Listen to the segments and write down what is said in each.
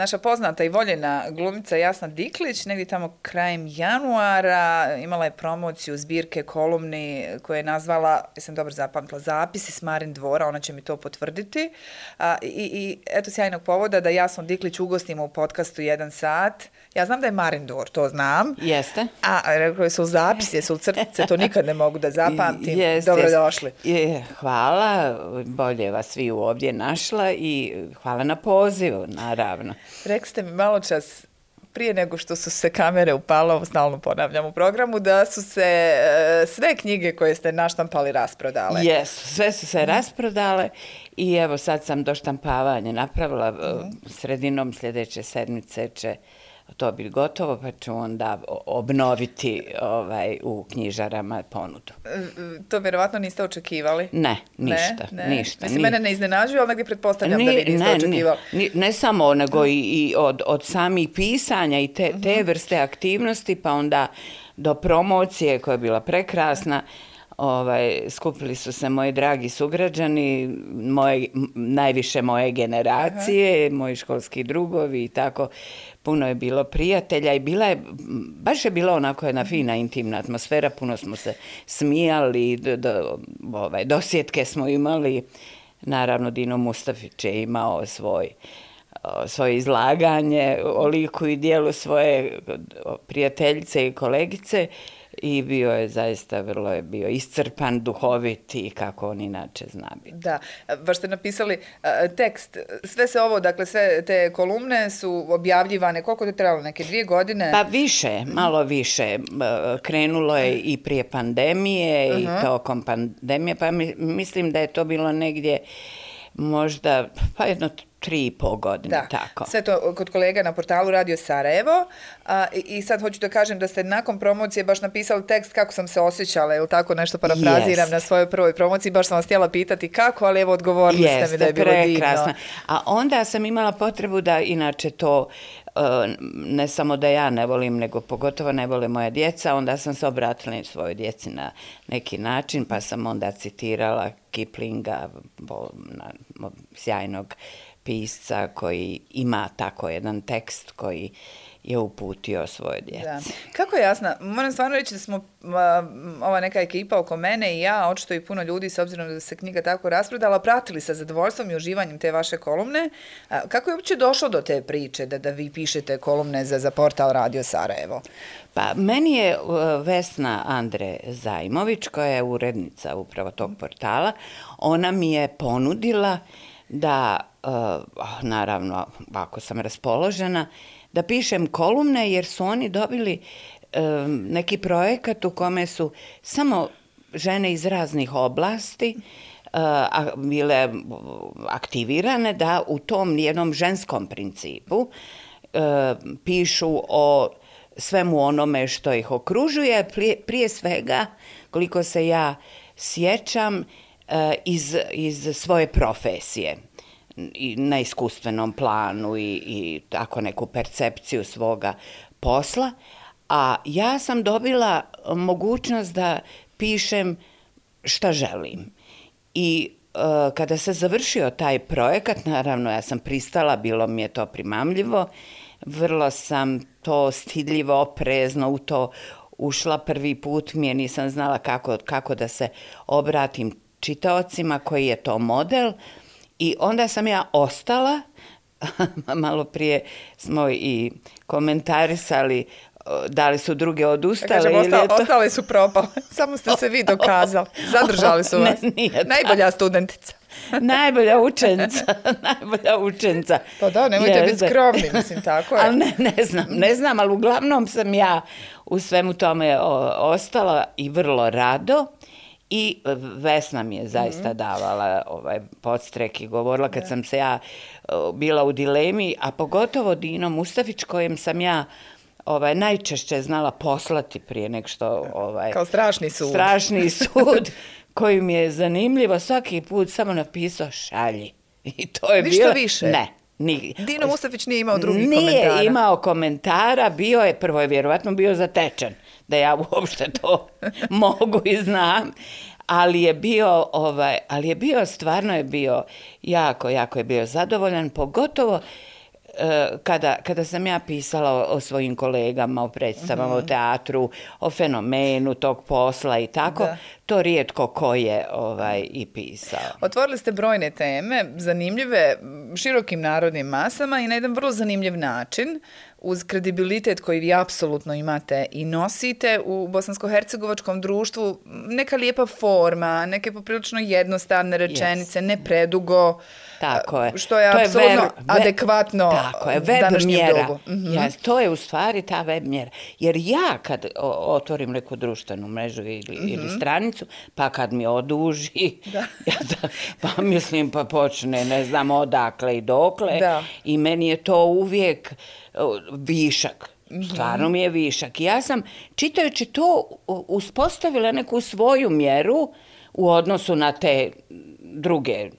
naša poznata i voljena glumica Jasna Diklić, negdje tamo krajem januara, imala je promociju zbirke kolumni koje je nazvala, jesam dobro zapamtila, zapisi s Marin dvora, ona će mi to potvrditi. A, i, I eto sjajnog povoda da Jasnu Diklić ugostimo u podcastu jedan sat. Ja znam da je Marin dvor, to znam. Jeste. A rekao su u zapisi, su crtice, to nikad ne mogu da zapamtim. Jeste. Dobro došli. Je, hvala, bolje vas svi ovdje našla i hvala na pozivu, naravno. Rekli ste mi malo čas prije nego što su se kamere upala, stalno ponavljam u programu, da su se e, sve knjige koje ste naštampali rasprodale. Jesu, sve su se rasprodale i evo sad sam do štampavanja napravila, mm sredinom sljedeće sedmice će to biti gotovo, pa ću onda obnoviti ovaj, u knjižarama ponudu. E, to vjerovatno niste očekivali? Ne, ništa. Ne, ne. ništa. Mislim, ni... mene ne iznenađuje, ali negdje pretpostavljam ni, da vi niste ne, očekivali. Ne, ne samo, nego i, i od, od samih pisanja i te, te mhm. vrste aktivnosti, pa onda do promocije koja je bila prekrasna, ovaj, skupili su se moji dragi sugrađani, moje, najviše moje generacije, Aha. moji školski drugovi i tako puno je bilo prijatelja i bila je, baš je bila onako jedna fina intimna atmosfera, puno smo se smijali, do, do, ovaj, dosjetke smo imali, naravno Dino Mustafić je imao svoj svoje izlaganje o liku i dijelu svoje prijateljice i kolegice i bio je zaista vrlo je bio iscrpan, duhovit i kako on inače zna biti. Da, baš ste napisali uh, tekst, sve se ovo, dakle sve te kolumne su objavljivane, koliko je trebalo, neke dvije godine? Pa više, malo više. Krenulo je i prije pandemije uh -huh. i tokom pandemije, pa mislim da je to bilo negdje možda, pa jedno tri i pol godine, da. tako. Sve to kod kolega na portalu Radio Sarajevo. A, i sad hoću da kažem da ste nakon promocije baš napisali tekst kako sam se osjećala, ili tako nešto parafraziram yes. na svojoj prvoj promociji. Baš sam vas htjela pitati kako, ali evo odgovorili Jeste, ste mi da je bilo prekrasno. divno. A onda sam imala potrebu da inače to e, ne samo da ja ne volim, nego pogotovo ne vole moja djeca, onda sam se obratila svojoj djeci na neki način, pa sam onda citirala Kiplinga, na, sjajnog pisca koji ima tako jedan tekst koji je uputio svoje djece. Da. Kako je jasna? Moram stvarno reći da smo ova neka ekipa oko mene i ja, očito i puno ljudi, s obzirom da se knjiga tako rasprodala, pratili sa zadovoljstvom i uživanjem te vaše kolumne. Kako je uopće došlo do te priče da, da vi pišete kolumne za, za portal Radio Sarajevo? Pa, meni je Vesna Andre Zajmović, koja je urednica upravo tog portala, ona mi je ponudila da Eh, ah, naravno, ako sam raspoložena, da pišem kolumne jer su oni dobili um, neki projekat u kome su samo žene iz raznih oblasti uh, bile aktivirane da u tom jednom ženskom principu uh, pišu o svemu onome što ih okružuje, prije, prije svega, koliko se ja sjećam, uh, iz, iz svoje profesije i na iskustvenom planu i, i tako neku percepciju svoga posla. A ja sam dobila mogućnost da pišem šta želim. I e, kada se završio taj projekat, naravno ja sam pristala, bilo mi je to primamljivo, vrlo sam to stidljivo, oprezno u to ušla prvi put, mi je nisam znala kako, kako da se obratim čitaocima, koji je to model, I onda sam ja ostala, malo prije smo i komentarisali da li su druge odustale ja kažem, ili ostale, to... ostale su propale. Samo ste se vi dokazali. Zadržali su vas. Ne, nije Najbolja studentica. Najbolja učenica. Najbolja učenica. Pa da, nemojte biti skromni, mislim, tako je. Ali ne, ne znam, ne znam, ali uglavnom sam ja u svemu tome ostala i vrlo rado. I Vesna mi je zaista -hmm. davala ovaj podstrek i govorila kad sam se ja bila u dilemi, a pogotovo Dino Mustafić kojem sam ja ovaj najčešće znala poslati prije nek što ovaj kao strašni sud. Strašni sud koji mi je zanimljivo svaki put samo napisao šalji. I to je Ništa bilo više. Ne. Ni, Dino Mustafić nije imao drugih komentara. Nije imao komentara, bio je, prvo je vjerovatno bio zatečen da ja uopšte to mogu i znam. Ali je bio, ovaj, ali je bio, stvarno je bio jako, jako je bio zadovoljan, pogotovo e, kada, kada sam ja pisala o, o svojim kolegama, o predstavama, o teatru, o fenomenu tog posla i tako, Da. to rijetko ko je ovaj, i pisao. Otvorili ste brojne teme, zanimljive širokim narodnim masama i na jedan vrlo zanimljiv način, uz kredibilitet koji vi apsolutno imate i nosite u bosansko-hercegovačkom društvu, neka lijepa forma, neke poprilično jednostavne rečenice, ne predugo, Tako je. što je To apsolutno ver- ve- adekvatno Tako je, web današnjem mjera. dobu. Mhm. Ja, to je u stvari ta web mjera. Jer ja kad otvorim neku društvenu mrežu ili, Mhm. ili stranicu, pa kad mi oduži, ja da, pa mislim pa počne, ne znam odakle i dokle, Da. i meni je to uvijek višak. Stvarno mi je višak. I Ja sam, čitajući to, uspostavila neku svoju mjeru u odnosu na te druge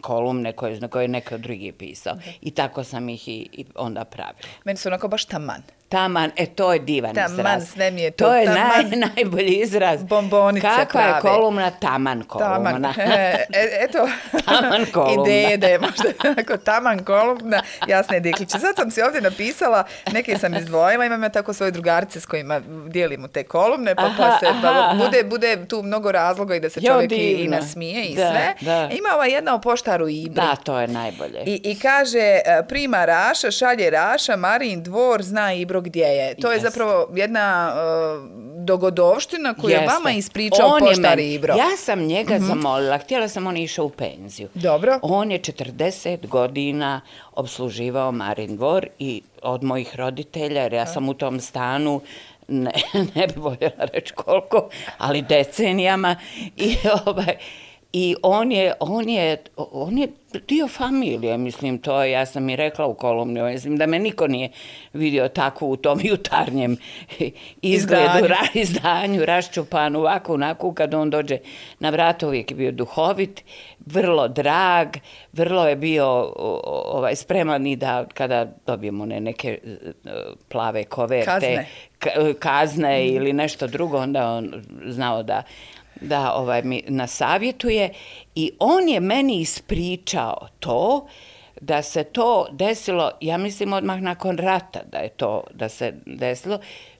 kolumne koje, na koje je neko drugi pisao. I tako sam ih i, i onda pravila. Meni su onako baš taman. Taman, e to je divan Taman, izraz. sve mi je to To je taman. naj, najbolji izraz. Bombonice Kakva je prave. kolumna? Taman kolumna. Taman. E, e, eto, Taman kolumna. ideje da je možda tako taman kolumna, jasne je dikliće. Sad sam si ovdje napisala, neke sam izdvojila, imam ja tako svoje drugarice s kojima dijelimo te kolumne, pa, pa se, aha, pa aha. bude, bude tu mnogo razloga i da se Jo, čovjek i, i nasmije i Da, sve. da. Ima ova jedna o poštaru Ibri. Da, to je najbolje. I, I kaže, e, prima Raša, šalje Raša, Marin dvor, zna Ibro gdje je. To je Jeste. zapravo jedna e, dogodovština koju je Jeste. vama ispričao On je poštar Ibro. Ja sam njega zamolila, htjela sam on je išao u penziju. Dobro. On je 40 godina obsluživao Marin dvor i od mojih roditelja, jer ja sam u tom stanu ne, ne bi voljela reći koliko, ali decenijama i ovaj I on je, on je, on je dio familije, mislim, to je, ja sam i rekla u kolumni, mislim da me niko nije vidio tako u tom jutarnjem izgledu, Izdanju. ra, izdanju, raščupan, ovako, onako, kad on dođe na vrat, uvijek je bio duhovit, vrlo drag, vrlo je bio ovaj, spreman i da kada dobijemo ne, neke e, plave koverte, Kazne. ka- kazne ili nešto drugo, onda on znao da da ovaj mi nasavjetuje i on je meni ispričao to da se to desilo, ja mislim odmah nakon rata da je to da se desilo.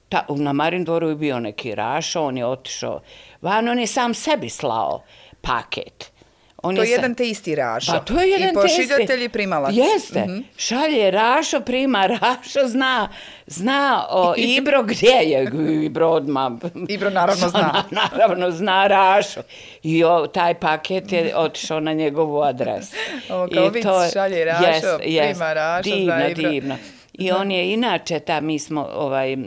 Ta, na Marin dvoru je bio neki rašo, on je otišao van, on je sam sebi slao paket. On To je sa- jedan te isti Rašo. pa to je jedan I pošiljatelj i primalac. Jeste. Mhm. Šalje Rašo, prima Rašo, zna, zna o, Ibro gdje je. Ibro odmah. Ibro naravno zna. naravno zna Rašo. I o, taj paket je otišao na njegovu adresu. Ovo kao I vic, to je- šalje Rašo, jest, jest. prima Rašo, zna divno, Ibro. divno. I on je inače, ta, mi smo, ovaj, e,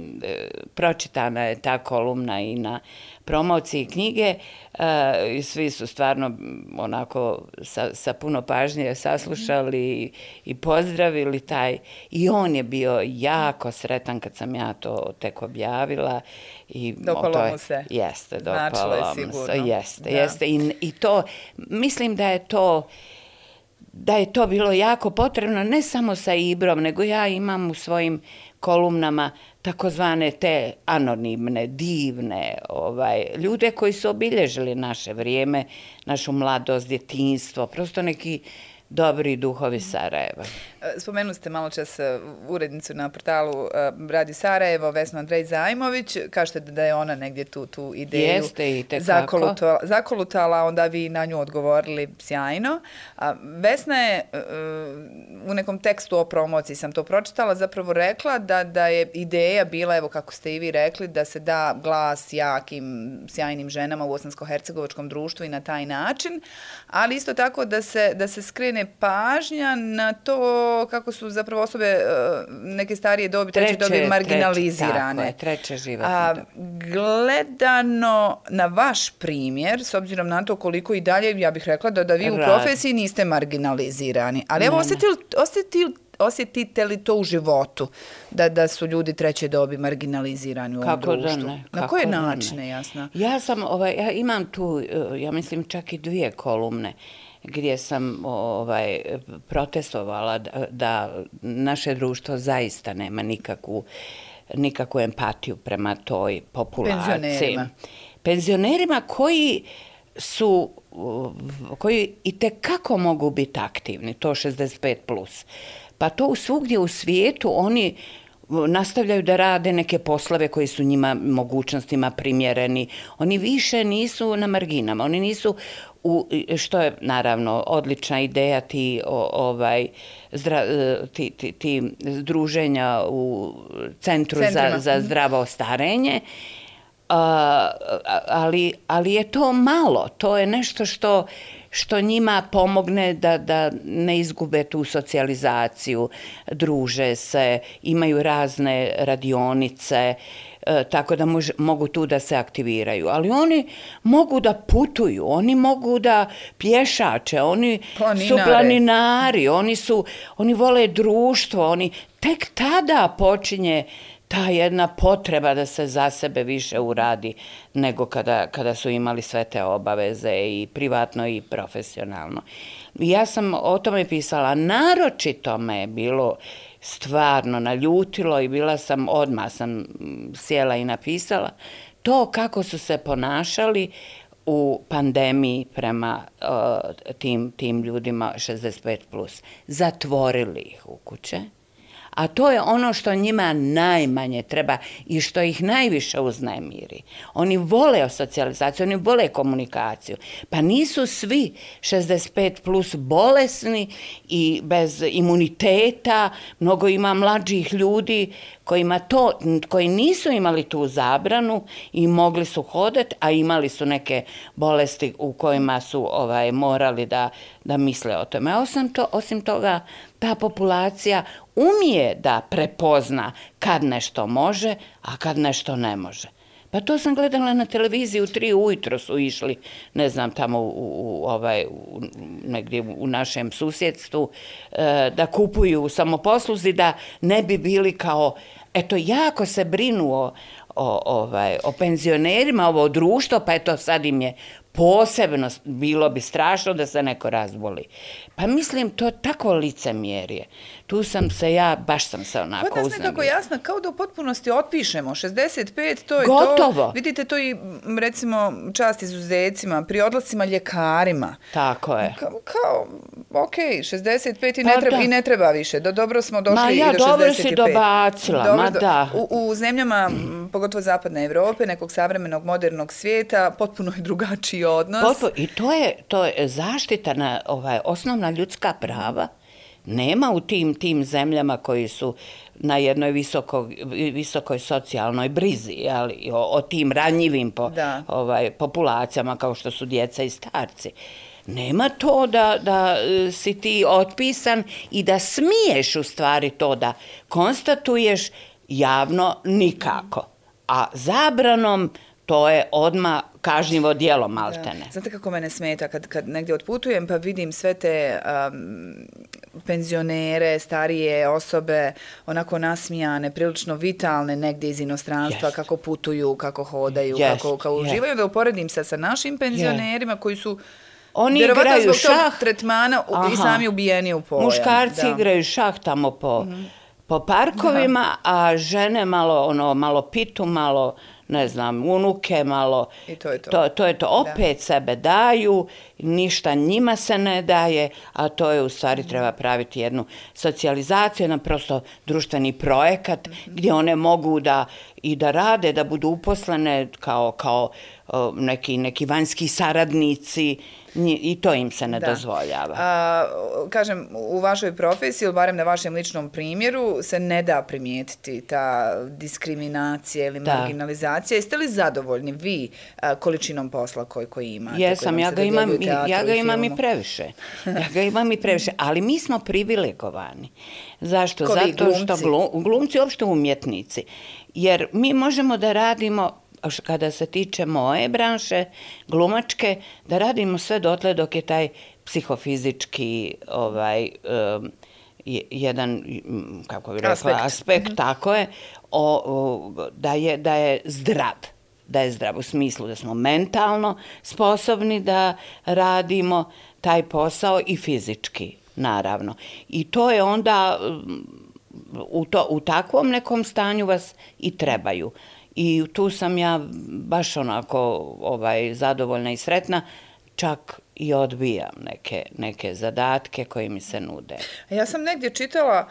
pročitana je ta kolumna i na promociji knjige e, i svi su stvarno onako sa, sa puno pažnje saslušali i, i pozdravili taj. I on je bio jako sretan kad sam ja to tek objavila. I, Dopalo to je- mu se. Jeste, je dopalo mu se. Jeste, Da. jeste. I, I to, mislim da je to da je to bilo jako potrebno, ne samo sa Ibrom, nego ja imam u svojim kolumnama takozvane te anonimne, divne ovaj, ljude koji su obilježili naše vrijeme, našu mladost, djetinstvo, prosto neki dobri duhovi Sarajeva. Spomenuli ste malo čas e, urednicu na portalu e, Radio Sarajevo, Vesna Andrej Zajmović. Kažete da je ona negdje tu, tu ideju Jeste, itekako. zakolutala, zakolutala, onda vi na nju odgovorili sjajno. A Vesna je e, u nekom tekstu o promociji, sam to pročitala, zapravo rekla da, da je ideja bila, evo kako ste i vi rekli, da se da glas jakim, sjajnim ženama u bosansko-hercegovačkom društvu i na taj način, ali isto tako da se, da se skrene pažnja na to kako su zapravo osobe e, neke starije dobi, treće, dobi treće, marginalizirane. tako je, treće životne A, dobi. gledano na vaš primjer, s obzirom na to koliko i dalje, ja bih rekla da, da vi u Rad. profesiji niste marginalizirani. Ali evo, Ne, ne. osjetili, osjetili, osjetite li to u životu, da, da su ljudi treće dobi marginalizirani u ovom Kako da društvu? ne? Na kako koje da ne. načine, jasno? Ja sam, ovaj, ja imam tu, eh, ja mislim čak i dvije kolumne gdje sam ovaj protestovala da, da naše društvo zaista nema nikakvu nikakvu empatiju prema toj populaciji. Penzionerima. Penzionerima koji su koji i kako mogu biti aktivni, to 65+. Plus. Pa to svugdje u svijetu oni nastavljaju da rade neke poslove koji su njima mogućnostima primjereni. Oni više nisu na marginama, oni nisu u, što je naravno odlična ideja ti o, ovaj zdra, ti, ti, ti združenja u centru za, za mhm. zdravo starenje ali, ali je to malo. To je nešto što što njima pomogne da, da ne izgube tu socijalizaciju, druže se, imaju razne radionice, e, tako da mož, mogu tu da se aktiviraju. Ali oni mogu da putuju, oni mogu da pješače, oni Planinare. su planinari, oni, su, oni vole društvo, oni tek tada počinje ta jedna potreba da se za sebe više uradi nego kada, kada su imali sve te obaveze i privatno i profesionalno. Ja sam o tome pisala, naročito me je bilo stvarno naljutilo i bila sam, odmah sam sjela i napisala, to kako su se ponašali u pandemiji prema uh, tim, tim ljudima 65+. Plus. Zatvorili ih u kuće. A to je ono što njima najmanje treba i što ih najviše uznemiri. Oni vole socijalizaciju, oni vole komunikaciju. Pa nisu svi 65 plus bolesni i bez imuniteta. Mnogo ima mlađih ljudi kojima to, koji nisu imali tu zabranu i mogli su hodati, a imali su neke bolesti u kojima su ovaj morali da, da misle o tome. Osim, to, osim toga, ta populacija umije da prepozna kad nešto može, a kad nešto ne može. Pa to sam gledala na televiziji, u tri ujutro su išli, ne znam, tamo u, u, ovaj, u, negdje u našem susjedstvu, e, da kupuju samoposluzi, da ne bi bili kao, eto, jako se brinuo o, ovaj, o penzionerima, ovo društvo, pa eto, sad im je posebno bilo bi strašno da se neko razboli. Pa mislim, to je tako licemjerje. Tu sam se ja, baš sam se onako uznemila. Kod nas nekako jasno, kao da u potpunosti otpišemo. 65, to je Gotovo. to. Vidite to i, recimo, čast izuzecima, pri odlascima ljekarima. Tako je. Kao, kao ok, 65 i ne, pa treba, i ne treba više. Do, dobro smo došli ma ja, i do 65. Ma ja dobro si dobacila, dobro, ma da. U, u zemljama, pogotovo zapadne Evrope, nekog savremenog, modernog svijeta, potpuno je drugačiji odnos. Potpuno, I to je, to je zaštita na ovaj, osnovna ljudska prava. Nema u tim tim zemljama koji su na jednoj visoko, visokoj socijalnoj brizi, ali o, o tim ranjivim po, ovaj, populacijama kao što su djeca i starci. Nema to da, da e, si ti otpisan i da smiješ u stvari to da konstatuješ javno nikako. A zabranom to je odma kažnjivo dijelo maltene. Znate kako mene smeta kad, kad negdje otputujem pa vidim sve te um, penzionere, starije osobe, onako nasmijane, prilično vitalne negdje iz inostranstva, yes. kako putuju, kako hodaju, yes. kako, kako yes. uživaju, da uporedim se sa našim penzionerima yes. koji su Oni igraju šah. tretmana Aha. i sami ubijeni u pojam. Muškarci da. igraju šah tamo po, mm -hmm. po parkovima, da. a žene malo, ono, malo pitu, malo ne znam, unuke malo. I to je to. To, to je to. Opet da. sebe daju, ništa njima se ne daje, a to je u stvari treba praviti jednu socijalizaciju, jedan prosto društveni projekat mm -hmm. gdje one mogu da i da rade, da budu uposlene kao, kao neki, neki vanjski saradnici, I to im se ne da. dozvoljava. A, kažem, u vašoj profesiji, ili barem na vašem ličnom primjeru, se ne da primijetiti ta diskriminacija ili da. marginalizacija. Jeste li zadovoljni vi a, količinom posla koji, koji imate? Jesam, ja ga, imam, ja ga imam i previše. Ja ga imam i previše. Ali mi smo privilegovani. Zašto? Ko Zato glumci? što glum, glumci, uopšte umjetnici. Jer mi možemo da radimo kada se tiče moje branše, glumačke, da radimo sve dotle dok je taj psihofizički ovaj, um, jedan, kako bi rekla, aspekt, aspekt mm -hmm. tako je, o, o, da je, da je zdrav da je zdrav u smislu da smo mentalno sposobni da radimo taj posao i fizički, naravno. I to je onda u, to, u takvom nekom stanju vas i trebaju. I tu sam ja baš onako ovaj zadovoljna i sretna. čak i odbijam neke, neke zadatke koji mi se nude. A Ja sam negdje čitala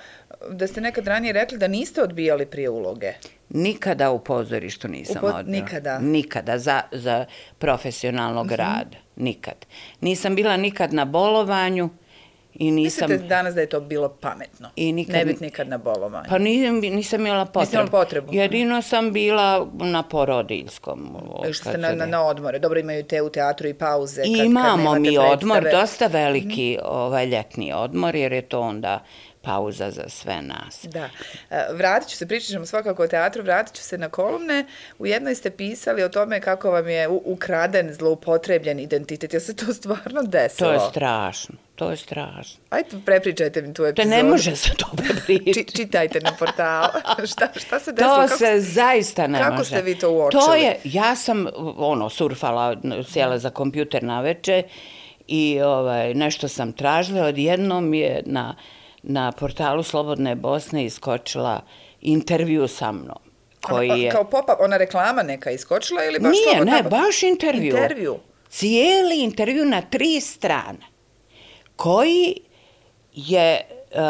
da ste nekad ranije rekli da niste odbijali prije uloge. Nikada u pozorištu nisam U po- odbila. nikada? Nikada, za, za profesionalnog rada. Nikad. Nisam bila nikad na bolovanju i nisam... Mislite danas da je to bilo pametno? I nikad- Ne biti nikad na bolovanju. Pa nisam, nisam imala potrebu. imala potrebu? Jedino sam bila na porodiljskom. Išli ste kad na, na, je- na odmore. Dobro, imaju te u teatru i pauze. Kad, I kad imamo nemate mi odmor, predstave. dosta veliki ovaj ljetni odmor, jer je to onda pauza za sve nas. Da. E, Vratit ću se, pričat ćemo svakako o teatru, vratit ću se na kolumne. U jednoj ste pisali o tome kako vam je ukraden, zloupotrebljen identitet. Jel se to stvarno desilo? To je strašno, to je strašno. Ajde, prepričajte mi tu epizodu. ne može se to Či, prepričati. čitajte na portalu. šta, šta se desilo? To Kako se zaista ne kako može. ste vi to uočili? To je, ja sam ono, surfala, sjela za kompjuter na veče i ovaj, nešto sam tražila. Odjednom je na, na portalu Slobodne Bosne iskočila intervju sa mnom. Koji je... Kao popa, ona reklama neka iskočila ili baš Nije, slobodna- ne, baš intervju. Intervju. Cijeli intervju na tri strane. Koji je uh,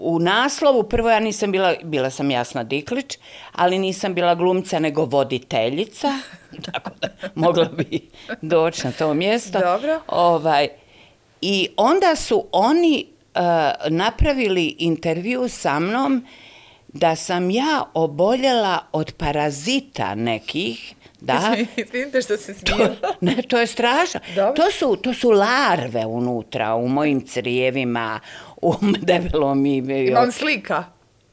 u naslovu, prvo ja nisam bila, bila sam Jasna Diklić, ali nisam bila glumca nego voditeljica, tako da mogla bi doći na to mjesto. Dobro. Ovaj, I onda su oni uh, napravili intervju sa mnom da sam ja oboljela od parazita nekih, da, Izvinite što se smijela. ne, to je strašno. To su, to su larve unutra, u mojim crijevima, u debelom i... Imam slika.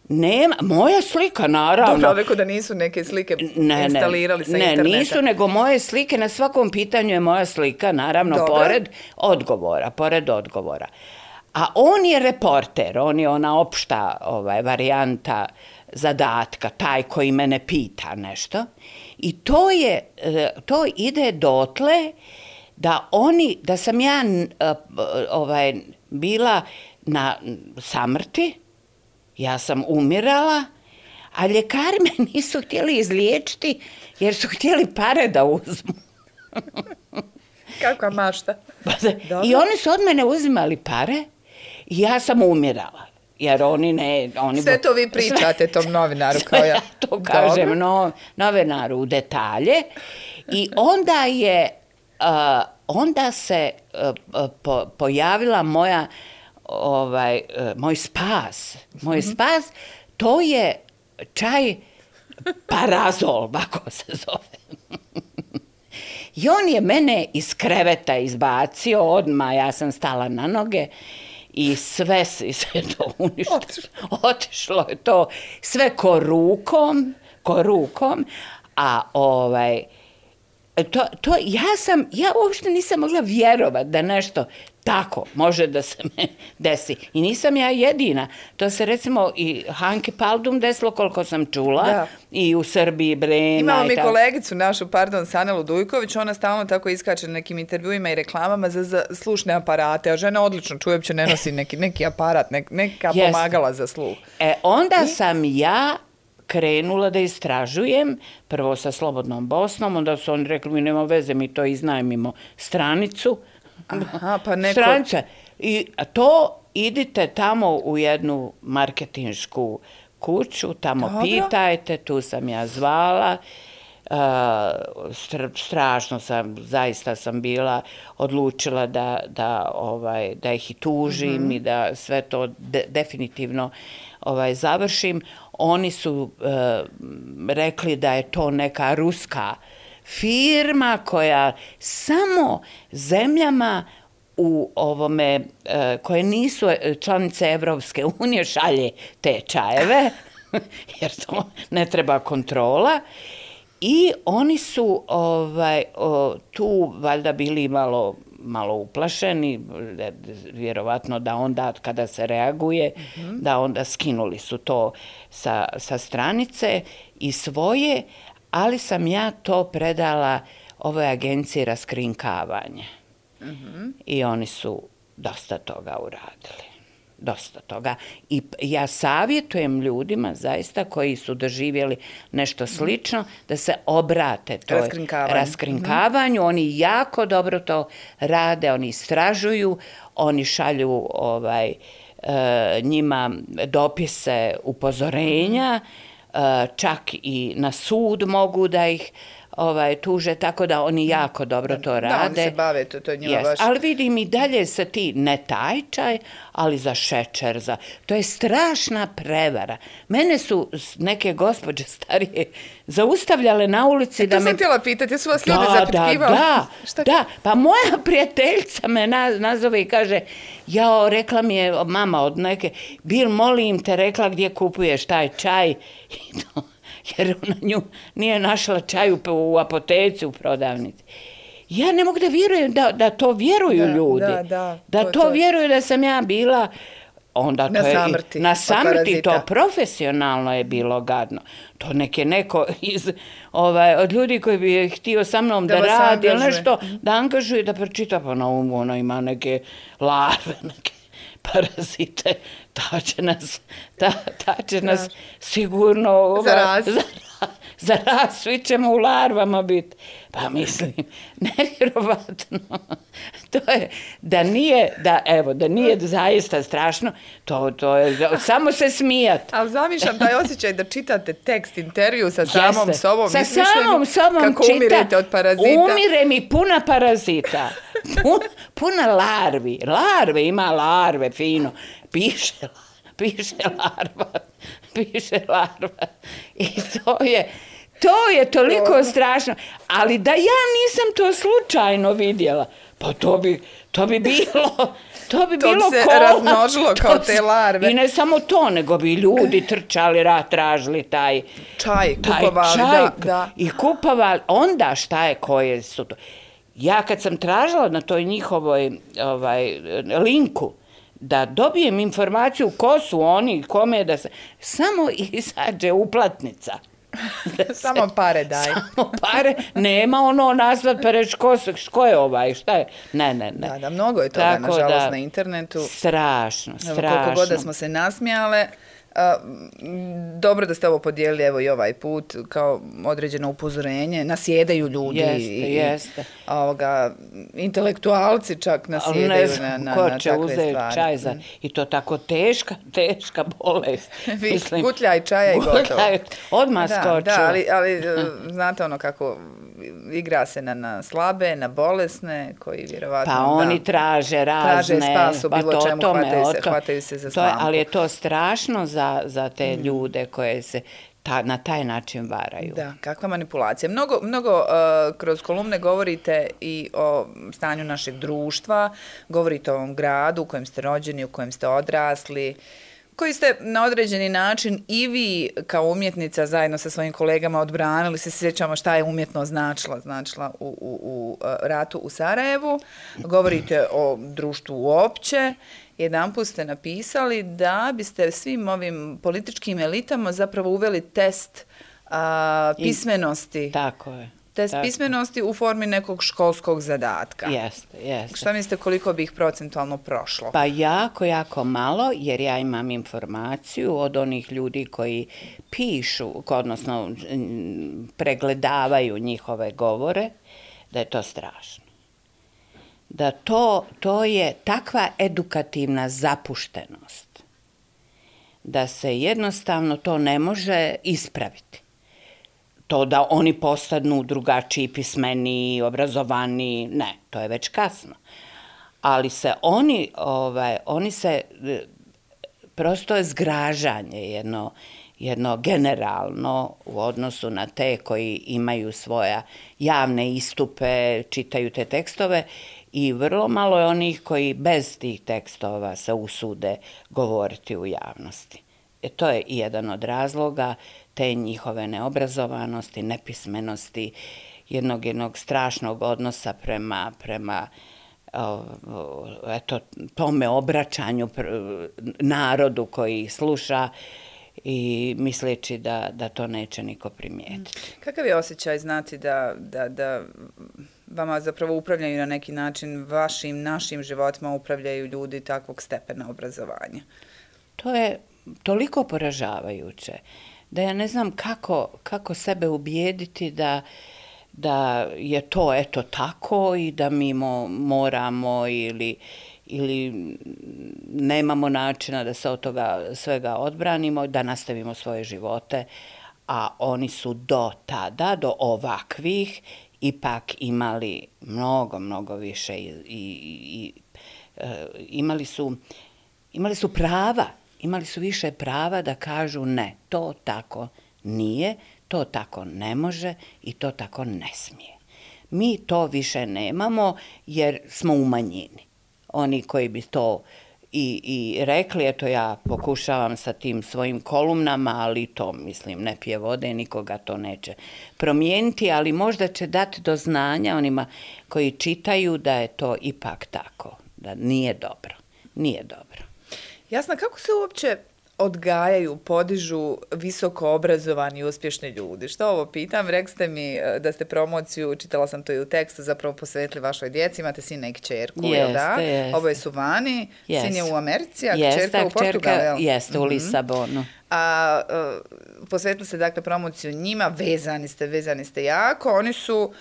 Nema, moja slika, naravno. Dobro, rekao da nisu neke slike ne, instalirali sa ne, interneta. nisu, nego moje slike, na svakom pitanju je moja slika, naravno, Dobro. pored odgovora, pored odgovora. A on je reporter, on je ona opšta ovaj, varijanta zadatka, taj koji mene pita nešto. I to je, e, to ide dotle da oni, da sam ja e, ovaj, bila na samrti, ja sam umirala, a ljekari me nisu htjeli izliječiti jer su htjeli pare da uzmu. Kakva mašta. Dobro. I oni su od mene uzimali pare i ja sam umirala. Jer oni ne... Oni Sve to vi pričate tom novinaru kao ja. to kažem Dobro. no, novinaru u detalje. I onda je, uh, onda se uh, uh, po, pojavila moja, ovaj, uh, moj spas. Moj Mhm. spas, to je čaj parazol, ovako se zove. I on je mene iz kreveta izbacio, odmah ja sam stala na noge i sve se to uništilo. Otišlo. Otišlo je to sve ko rukom, ko rukom, a ovaj, to, to ja sam, ja uopšte nisam mogla vjerovat da nešto tako može da se me desi. I nisam ja jedina. To se recimo i Hanke Paldum desilo koliko sam čula. Da. I u Srbiji, Brena Imamo i mi tako. kolegicu našu, pardon, Sanelu Dujković, ona stalno tako iskače na nekim intervjuima i reklamama za, za slušne aparate, a žena odlično čuje, uopće ne nosi neki, neki aparat, nek, neka Jeste. pomagala za sluh. E, onda sam ja krenula da istražujem, prvo sa Slobodnom Bosnom, onda su oni rekli mi nema veze, mi to iznajmimo stranicu. Aha, pa neko... Stranica. I to idite tamo u jednu marketinšku kuću, tamo Dobro. pitajte, tu sam ja zvala. Uh, str strašno sam, zaista sam bila odlučila da, da, ovaj, da ih i tužim i da sve to de definitivno ovaj, završim. Oni su e, rekli da je to neka ruska firma koja samo zemljama u ovome, e, koje nisu e, članice Evropske unije, šalje te čajeve, jer to ne treba kontrola. I oni su ovaj, o, tu valjda bili malo, malo uplašeni, e, vjerovatno da onda kada se reaguje, da onda skinuli su to sa, sa stranice i svoje, ali sam ja to predala ovoj agenciji raskrinkavanje. I oni su dosta toga uradili. dosta toga. I ja savjetujem ljudima, zaista, koji su doživjeli nešto slično, da se obrate toj Raskrinkavanju. raskrinkavanju. Oni jako dobro to rade, oni istražuju, oni šalju ovaj, e, njima dopise upozorenja, e, čak i na sud mogu da ih ovaj, tuže, tako da oni jako dobro to rade. Da, oni se bave, to, to je njima Yes. baš... Ali vidim i dalje se ti, ne taj čaj, ali za šećer, za... To je strašna prevara. Mene su neke gospođe starije zaustavljale na ulici To da sam me... htjela pitati, jesu vas ljudi Da, zapitkivali? da, Šta da, da. Pa moja prijateljica me na, nazove i kaže, jao, rekla mi je mama od neke, bil, molim te, rekla gdje kupuješ taj čaj. I to, jer ona nju nije našla čaj u, u apoteci, u prodavnici. Ja ne mogu da vjerujem da, da to vjeruju Da, ljudi. da, da, da to- to, to- vjeruju da sam ja bila onda Na to je, samrti na samrti to profesionalno je bilo gadno. To neke neko iz, ovaj, od ljudi koji bi htio sa mnom Da da, radi angažuje. nešto, da angažuje, da pročita, pa na umu ono ima neke larve, neke parazite, ta će nas, ta, ta će nas sigurno ovaj, Zarazit. za, raz, svi ćemo u larvama biti. Pa mislim, nevjerovatno. To je, da nije, da, evo, da nije zaista strašno, to, to je, samo se smijat. Ali zamišljam taj osjećaj da čitate tekst intervju sa samom Jeste. sobom. Sa samom sobom Kako čita. umirete od parazita. Umire mi puna parazita. Pun, puna larvi. Larve, ima larve, fino. Piše, piše larva. Piše larva. I to je... To je toliko strašno, ali da ja nisam to slučajno vidjela, pa to bi, to bi bilo, to bi To bi bilo se kola. razmnožilo To kao te larve. I ne samo to, nego bi ljudi trčali, ra, tražili taj, Čaj, taj kupovali, čaj da, da. i kupovali, onda šta je, koje su to. Ja kad sam tražila na toj njihovoj ovaj, linku, da dobijem informaciju ko su oni, kome da se... Samo izađe uplatnica. Samo pare daj. Samo pare, nema ono nazvat pa reći ko, su- ko je ovaj, šta je. Ne, ne, ne. Da, da, mnogo je toga, Tako nažalost, da, na internetu. Strašno, strašno. koliko god da smo se nasmijale, a, dobro da ste ovo podijelili evo i ovaj put kao određeno upozorenje. Nasjedaju ljudi. Jeste, i, jeste. Ovoga, intelektualci čak nasjedaju ne na, znam na, ko na će takve uzeti stvari. čaj za... I to tako teška, teška bolest. Vi gutljaj čaja i gotovo. gutljaj, Odmah da, skoču. Da, ali, ali e, znate ono kako igra se na, na slabe, na bolesne, koji vjerovatno... Pa da, oni traže razne... Traže spas u pa bilo to, čemu, tome, hvataju se- to- hvataju se za to je. Ali je to strašno za, za te ljude koje se ta, na taj način varaju. Da, kakva manipulacija. Mnogo, mnogo uh, kroz kolumne govorite i o stanju našeg društva, govorite o ovom gradu u kojem ste rođeni, u kojem ste odrasli, koji ste na određeni način i vi kao umjetnica zajedno sa svojim kolegama odbranili, se sjećamo šta je umjetno značila, značila u, u, u uh, ratu u Sarajevu. Govorite o društvu uopće. Jedan put ste napisali da biste svim ovim političkim elitama zapravo uveli test a, I- pismenosti. Tako je. Test tako. pismenosti u formi nekog školskog zadatka. Jeste, jeste. Šta mislite koliko bi ih procentualno prošlo? Pa jako, jako malo, jer ja imam informaciju od onih ljudi koji pišu, odnosno pregledavaju njihove govore, da je to strašno. Da to, to je takva edukativna zapuštenost, da se jednostavno to ne može ispraviti. To da oni postanu drugačiji, pismeni, obrazovani, ne, to je već kasno. Ali se oni, ovaj, oni se, e, prosto je zgražanje jedno, jedno generalno u odnosu na te koji imaju svoja javne istupe, čitaju te tekstove i vrlo malo je onih koji bez tih tekstova se usude govoriti u javnosti. E, to je jedan od razloga te njihove neobrazovanosti, nepismenosti, jednog jednog strašnog odnosa prema, prema eto, tome obraćanju narodu koji ih sluša i misleći da, da to neće niko primijetiti. Kakav je osjećaj znati da, da, da vama zapravo upravljaju na neki način vašim, našim životima, upravljaju ljudi takvog stepena obrazovanja? To je toliko poražavajuće da ja ne znam kako, kako sebe ubijediti da, da je to eto tako i da mi mo, moramo ili, ili nemamo načina da se od toga svega odbranimo, da nastavimo svoje živote, a oni su do tada, do ovakvih, ipak imali mnogo, mnogo više i, i, i e, imali su imali su prava, imali su više prava da kažu ne, to tako nije, to tako ne može i to tako ne smije. Mi to više nemamo jer smo u manjini. Oni koji bi to i, i rekli, eto ja pokušavam sa tim svojim kolumnama, ali to, mislim, ne pije vode, nikoga to neće promijeniti, ali možda će dati do znanja onima koji čitaju da je to ipak tako, da nije dobro. Nije dobro. Jasna, kako se uopće odgajaju, podižu visoko obrazovani i uspješni ljudi? Što ovo pitam? Rekli ste mi e, da ste promociju, čitala sam to i u tekstu, zapravo posvetili vašoj djeci, imate sina i kćerku, jeste, da? Jeste. Ovo je Suvani, jeste. sin je u Americi, a jeste, kćerka u Portugalu, jel? Jeste, u mhm. Lisabonu. A uh, posvetili ste dakle promociju njima, vezani ste, vezani ste jako, oni su...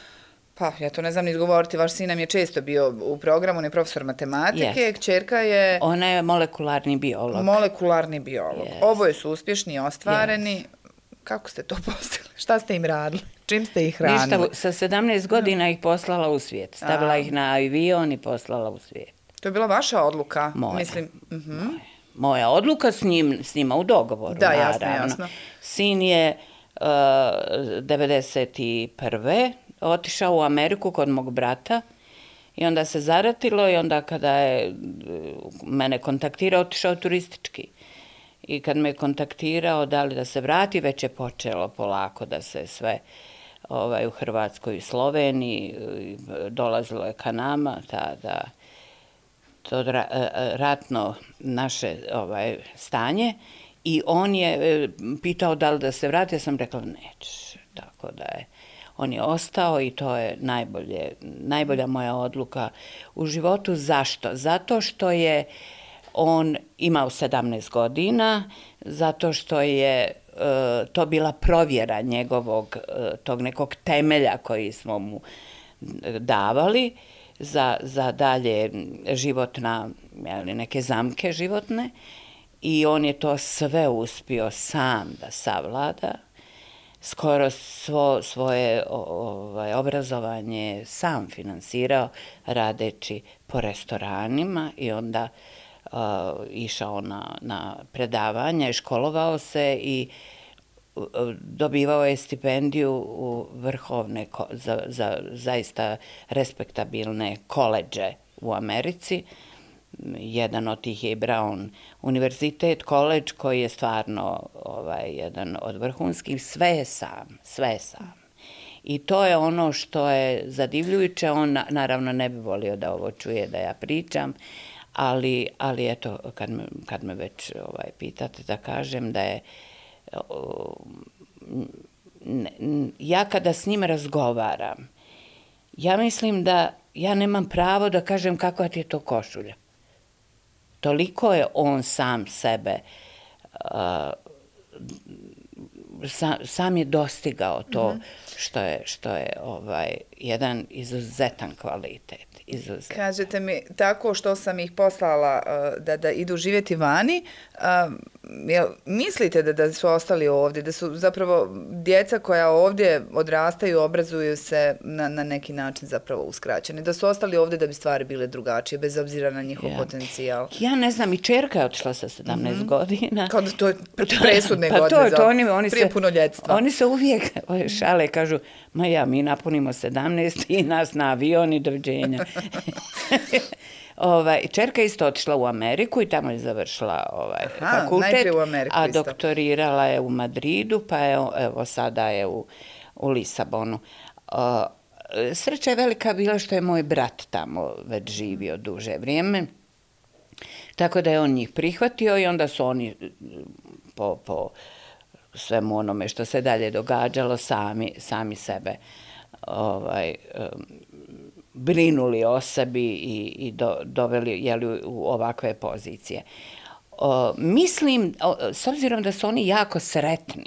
Pa, ja to ne znam ni izgovoriti, vaš sin nam je često bio u programu, on je profesor matematike, yes. kćerka je... Ona je molekularni biolog. Molekularni biolog. Yes. Oboje su uspješni i ostvareni. Yes. Kako ste to postigli? Šta ste im radili? Čim ste ih hranili? Ništa, sa 17 godina ih poslala u svijet. Stavila A. ih na avion i poslala u svijet. To je bila vaša odluka? Moja. Mislim, uh -huh. Moja. Moja odluka s, njim, s njima u dogovoru, da, naravno. jasno, jasno. Sin je uh, 91 otišao u Ameriku kod mog brata i onda se zaratilo i onda kada je uh, mene kontaktirao, otišao turistički. I kad me kontaktirao da li da se vrati, već je počelo polako da se sve ovaj, u Hrvatskoj i Sloveniji uh, dolazilo je ka nama, ta, da, to uh, ratno naše ovaj, stanje. I on je pitao da li da se vrati, ja sam rekla nećeš. Tako da je on je ostao i to je najbolje, najbolja moja odluka u životu. Zašto? Zato što je on imao 17 godina, zato što je e, to bila provjera njegovog, e, tog nekog temelja koji smo mu davali za, za dalje životna, jeli, neke zamke životne. I on je to sve uspio sam da savlada, skoro svo, svoje ovaj, obrazovanje sam finansirao radeći po restoranima i onda uh, išao na, na predavanje, školovao se i uh, dobivao je stipendiju u vrhovne, za, za zaista respektabilne koleđe u Americi. Uh, jedan od tih je i Brown univerzitet, koleđ koji je stvarno ovaj, jedan od vrhunskih, sve je sam, sve je sam. I to je ono što je zadivljujuće, on naravno ne bi volio da ovo čuje da ja pričam, ali, ali eto, kad me, kad me već ovaj, pitate da kažem da je, um, ja kada s njim razgovaram, ja mislim da ja nemam pravo da kažem kakva ti je to košulja toliko je on sam sebe, uh, sam, sam je dostigao to mm -hmm. što je, što je ovaj, jedan izuzetan kvalitet izuzet. Kažete mi, tako što sam ih poslala uh, da, da idu živjeti vani, uh, jel, mislite da, da su ostali ovdje, da su zapravo djeca koja ovdje odrastaju, obrazuju se na, na neki način zapravo uskraćeni, da su ostali ovdje da bi stvari bile drugačije, bez obzira na njihov ja. potencijal? Ja ne znam, i čerka je otišla sa 17 mm -hmm. godina. Kao da to je presudne pa godine to, to oni, oni prije puno ljetstva. Oni se uvijek šale, kažu, ma ja, mi napunimo 17 i nas na avion i doviđenja. ovaj, čerka isto otišla u Ameriku i tamo je završila ovaj, Aha, fakultet, u Ameriku a doktorirala je u Madridu, pa je, evo sada je u, u Lisabonu. Uh, sreća je velika bila što je moj brat tamo već živio duže vrijeme. Tako da je on njih prihvatio i onda su oni po, po svemu onome što se dalje događalo sami, sami sebe ovaj, brinuli o sebi i, i do, doveli jeli, u ovakve pozicije. O, mislim, o, s obzirom da su oni jako sretni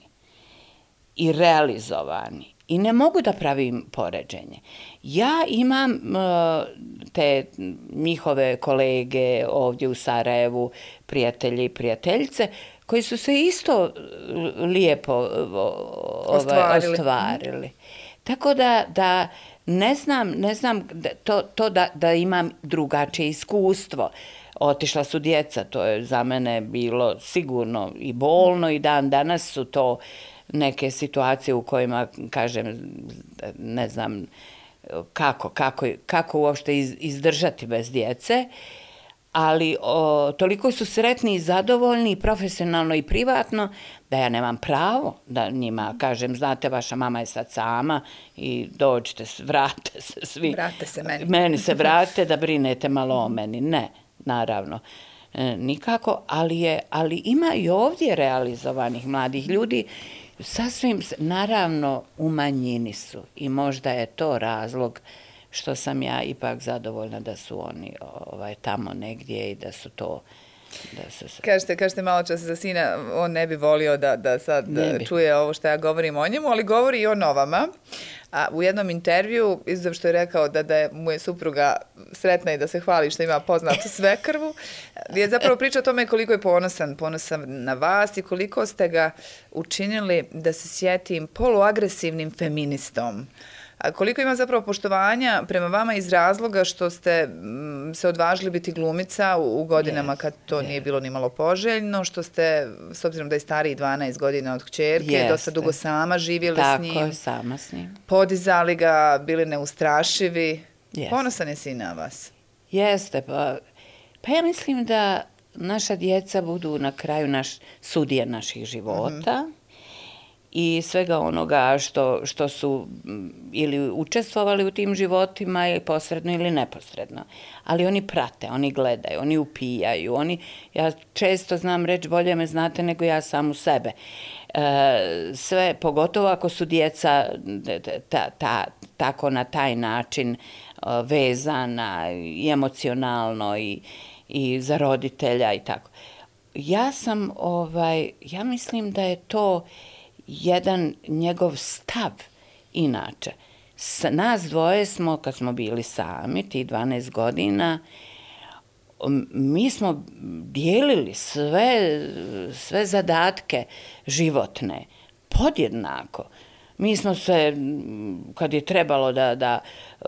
i realizovani i ne mogu da pravim poređenje. Ja imam uh, te njihove kolege ovdje u Sarajevu, prijatelji i prijateljice, koji su se isto lijepo ovaj, ostvarili. ostvarili. Tako da, da ne znam, ne znam da, to, to da, da imam drugačije iskustvo. Otišla su djeca, to je za mene bilo sigurno i bolno i dan danas su to neke situacije u kojima, kažem, ne znam kako, kako, kako uopšte izdržati bez djece, ali o, toliko su sretni i zadovoljni profesionalno i privatno da ja nemam pravo da njima kažem, znate, vaša mama je sad sama i dođite, vrate se svi. Vrate se meni. Meni se vrate da brinete malo o meni. Ne, naravno. E, nikako, ali, je, ali ima i ovdje realizovanih mladih ljudi sasvim, naravno, u manjini su i možda je to razlog što sam ja ipak zadovoljna da su oni ovaj, tamo negdje i da su to Da se se... Kažete, kažete malo čas za sina, on ne bi volio da, da sad čuje ovo što ja govorim o njemu, ali govori i o novama. A u jednom intervju, izuzav što je rekao da, da je mu je supruga sretna i da se hvali što ima poznatu svekrvu, je zapravo priča o tome koliko je ponosan, ponosan na vas i koliko ste ga učinili da se sjetim poluagresivnim feministom. A koliko ima zapravo poštovanja prema vama iz razloga što ste mm, se odvažili biti glumica u godinama kad to nije bilo ni malo poželjno, što ste, s obzirom da je stariji 12 godina od kćerke, dosta dugo sama živjeli s njim. Tako, sama s njim. Podizali ga, bili neustrašivi. Ponosan je sin na vas. Jeste, pa, pa ja mislim da naša djeca budu na kraju naš sudije naših života. Mm -hmm i svega onoga što, što su ili učestvovali u tim životima ili posredno ili neposredno. Ali oni prate, oni gledaju, oni upijaju, oni, ja često znam reći bolje me znate nego ja sam u sebe. E, sve, pogotovo ako su djeca ta, ta, tako na taj način e, vezana i emocionalno i, i za roditelja i tako. Ja sam, ovaj, ja mislim da je to jedan njegov stav inače. S nas dvoje smo, kad smo bili sami, ti 12 godina, mi smo dijelili sve, sve zadatke životne podjednako. Mi smo se, kad je trebalo da, da, e,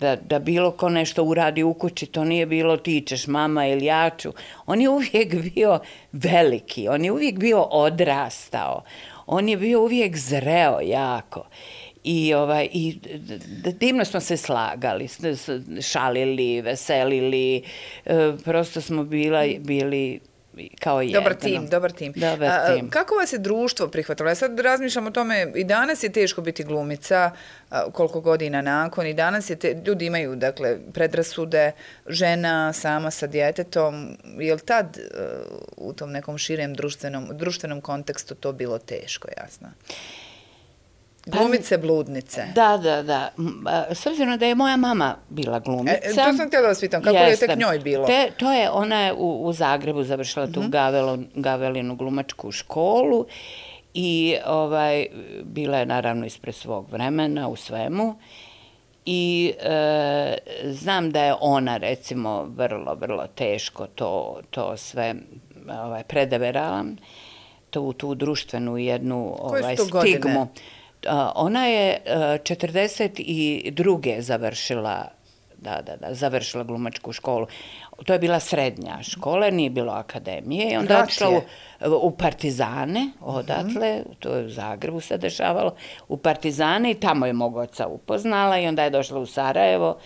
da, da bilo ko nešto uradi u kući, to nije bilo ti ćeš mama ili ja ću. On je uvijek bio veliki, on je uvijek bio odrastao, on je bio uvijek zreo jako. I, ovaj, i divno smo se slagali, šalili, veselili, e, prosto smo bila, bili kao jedno. Dobar tim, dobar tim. Dobar tim. A, kako vas je društvo prihvatilo? Ja sad razmišljam o tome, i danas je teško biti glumica, koliko godina nakon, i danas je te, ljudi imaju, dakle, predrasude, žena sama sa djetetom, je li tad u tom nekom širem društvenom, društvenom kontekstu to bilo teško, jasno? Glumice, bludnice. Da, da, da. S obzirom da je moja mama bila glumica. E, to sam htjela da vas pitam, kako je tek njoj bilo? Te, to je, ona je u, u Zagrebu završila tu mhm. Gavelo, Gavelinu glumačku školu i ovaj, bila je naravno ispred svog vremena u svemu. I e, znam da je ona, recimo, vrlo, vrlo teško to, to sve ovaj, predeverala, tu, tu društvenu jednu ovaj, stigmu. Godine? Ona je 42. E, završila da, da, da, završila glumačku školu. To je bila srednja škola, nije bilo akademije. I onda je otišla u, u Partizane, odatle, to je u Zagrebu se dešavalo, u Partizane i tamo je mog oca upoznala i onda je došla u Sarajevo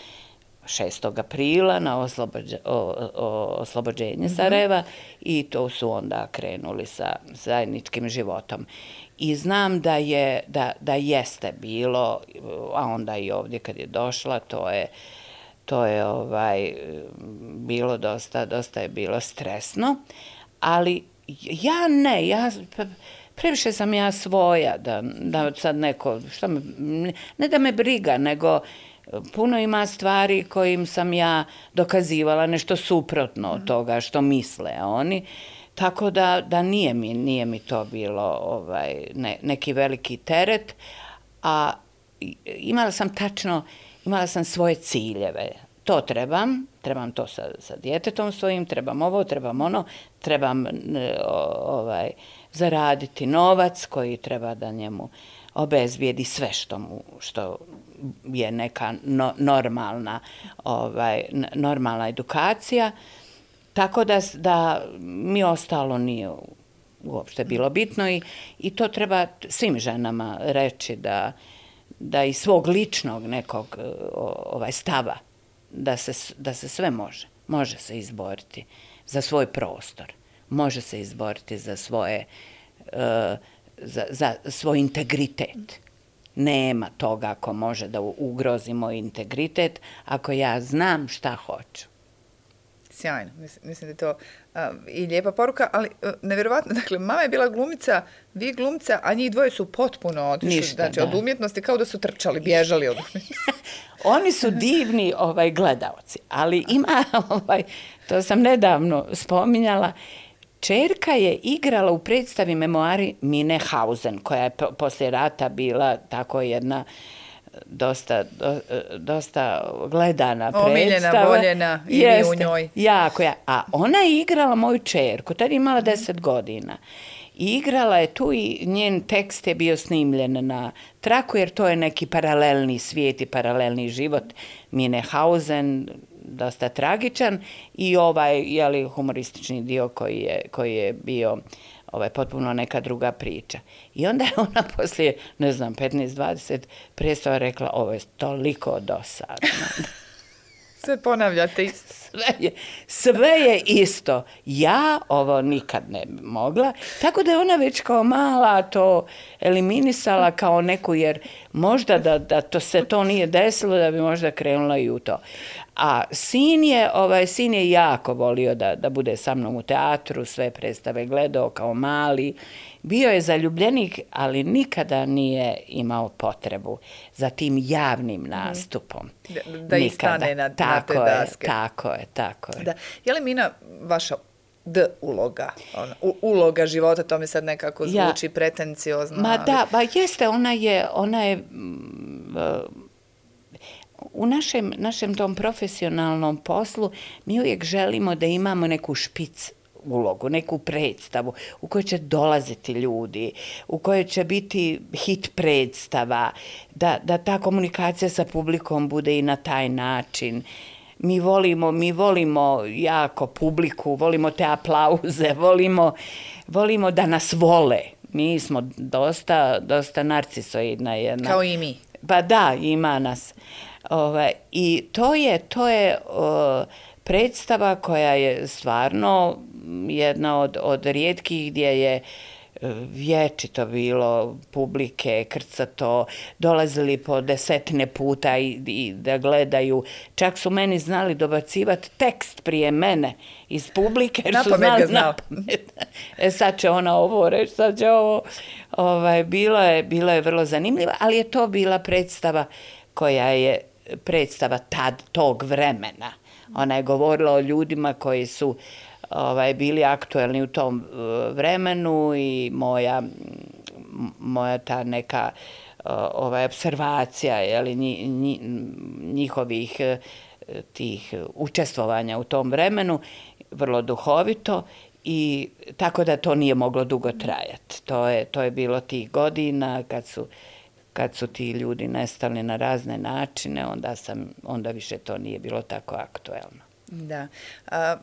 6. aprila na oslobođe, o, o, oslobođenje mhm. Sarajeva i to su onda krenuli sa zajedničkim životom i znam da je da, da jeste bilo a onda i ovdje kad je došla to je to je ovaj bilo dosta dosta je bilo stresno ali ja ne ja previše sam ja svoja da da sad neko šta me ne da me briga nego puno ima stvari kojim sam ja dokazivala nešto suprotno od toga što misle oni. Tako da, da nije, mi, nije mi to bilo ovaj, ne, neki veliki teret, a imala sam tačno, imala sam svoje ciljeve. To trebam, trebam to sa, sa djetetom svojim, trebam ovo, trebam ono, trebam ovaj, zaraditi novac koji treba da njemu obezbijedi sve što mu što je neka no, normalna ovaj normalna edukacija tako da da mi ostalo nije uopšte bilo bitno i i to treba svim ženama reći da da i svog ličnog nekog e, ovaj stava da se da se sve može može se izboriti za svoj prostor može se izboriti za svoje uh, za, za svoj integritet. Nema toga ako može da ugrozi moj integritet ako ja znam šta hoću. Sjajno, mislim, mislim da je to uh, i lijepa poruka, ali uh, nevjerovatno, dakle, mama je bila glumica, vi glumca, a njih dvoje su potpuno otišli, Ništa, znači, da. od umjetnosti, kao da su trčali, bježali od umjetnosti. Oni su divni ovaj gledaoci, ali ima, ovaj, to sam nedavno spominjala, Čerka je igrala u predstavi memoari Mine Hausen, koja je poslije rata bila tako jedna dosta, do, dosta gledana predstava. Omiljena, voljena i Jeste, u njoj. Jako ja. A ona je igrala moju čerku, tad je imala deset godina. I igrala je tu i njen tekst je bio snimljen na traku, jer to je neki paralelni svijet i paralelni život Mine Hausen, dosta tragičan i ovaj je li humoristični dio koji je koji je bio ovaj potpuno neka druga priča. I onda je ona poslije, ne znam, 15 20 predstava rekla ovo je toliko dosadno. Sve ponavljate isto. Sve je, sve je isto. Ja ovo nikad ne bi mogla. Tako da je ona već kao mala to eliminisala kao neku, jer možda da, da to se to nije desilo, da bi možda krenula i u to. A sin je, ovaj, sin je jako volio da, da bude sa mnom u teatru, sve predstave gledao kao mali. Bio je zaljubljenik, ali nikada nije imao potrebu za tim javnim mhm. nastupom. Da, da istane na, tako na te daske. Je, tako je, tako je. Da. Je li Mina vaša D uloga, ona, u, uloga života, to mi sad nekako zvuči ja. pretenciozno. Ma ali... da, ba jeste, ona je, ona je mm, u našem, našem tom profesionalnom poslu mi uvijek želimo da imamo neku špic ulogu, neku predstavu u kojoj će dolaziti ljudi, u kojoj će biti hit predstava, da, da ta komunikacija sa publikom bude i na taj način. Mi volimo, mi volimo jako publiku, volimo te aplauze, volimo, volimo da nas vole. Mi smo dosta, dosta narcisoidna jedna. Kao i mi. Pa da, ima nas. Ovaj, I to je, to je o, predstava koja je stvarno jedna od, od rijetkih gdje je vječito bilo publike, krcato, dolazili po desetine puta i, i da gledaju. Čak su meni znali dobacivati tekst prije mene iz publike. Jer su znali na E sad će ona ovo reći, sad će ovo. Ovaj, bilo, je, bilo je vrlo zanimljivo, ali je to bila predstava koja je predstava tad, tog vremena. Ona je govorila o ljudima koji su ovaj, bili aktuelni u tom eh, vremenu i moja, moja ta neka eh, ovaj, observacija jeli, njihovih eh, tih učestvovanja u tom vremenu vrlo duhovito i tako da to nije moglo dugo trajati. To je, to je bilo tih godina kad su kad su ti ljudi nestali na razne načine, onda, sam, onda više to nije bilo tako aktuelno. Da. A,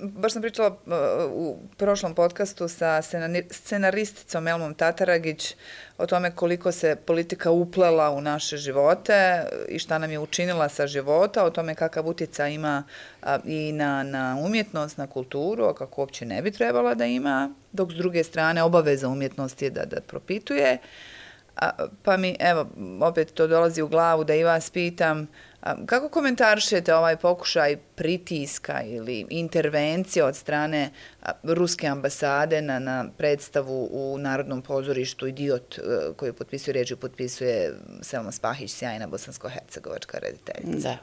baš sam pričala e, u prošlom podcastu sa scenaristicom Elmom Tataragić o tome koliko se politika uplela u naše živote i šta nam je učinila sa života, o tome kakav utjeca ima a, i na, na umjetnost, na kulturu, a kako uopće ne bi trebala da ima, dok s druge strane obaveza umjetnosti je da, da propituje. A, pa mi, evo, opet to dolazi u glavu da i vas pitam, a, kako komentaršete ovaj pokušaj pritiska ili intervencije od strane a, Ruske ambasade na, na predstavu u Narodnom pozorištu Idiot e, koju potpisuje ređu, potpisuje Selma Spahić, sjajna bosansko-hercegovačka rediteljica? Da.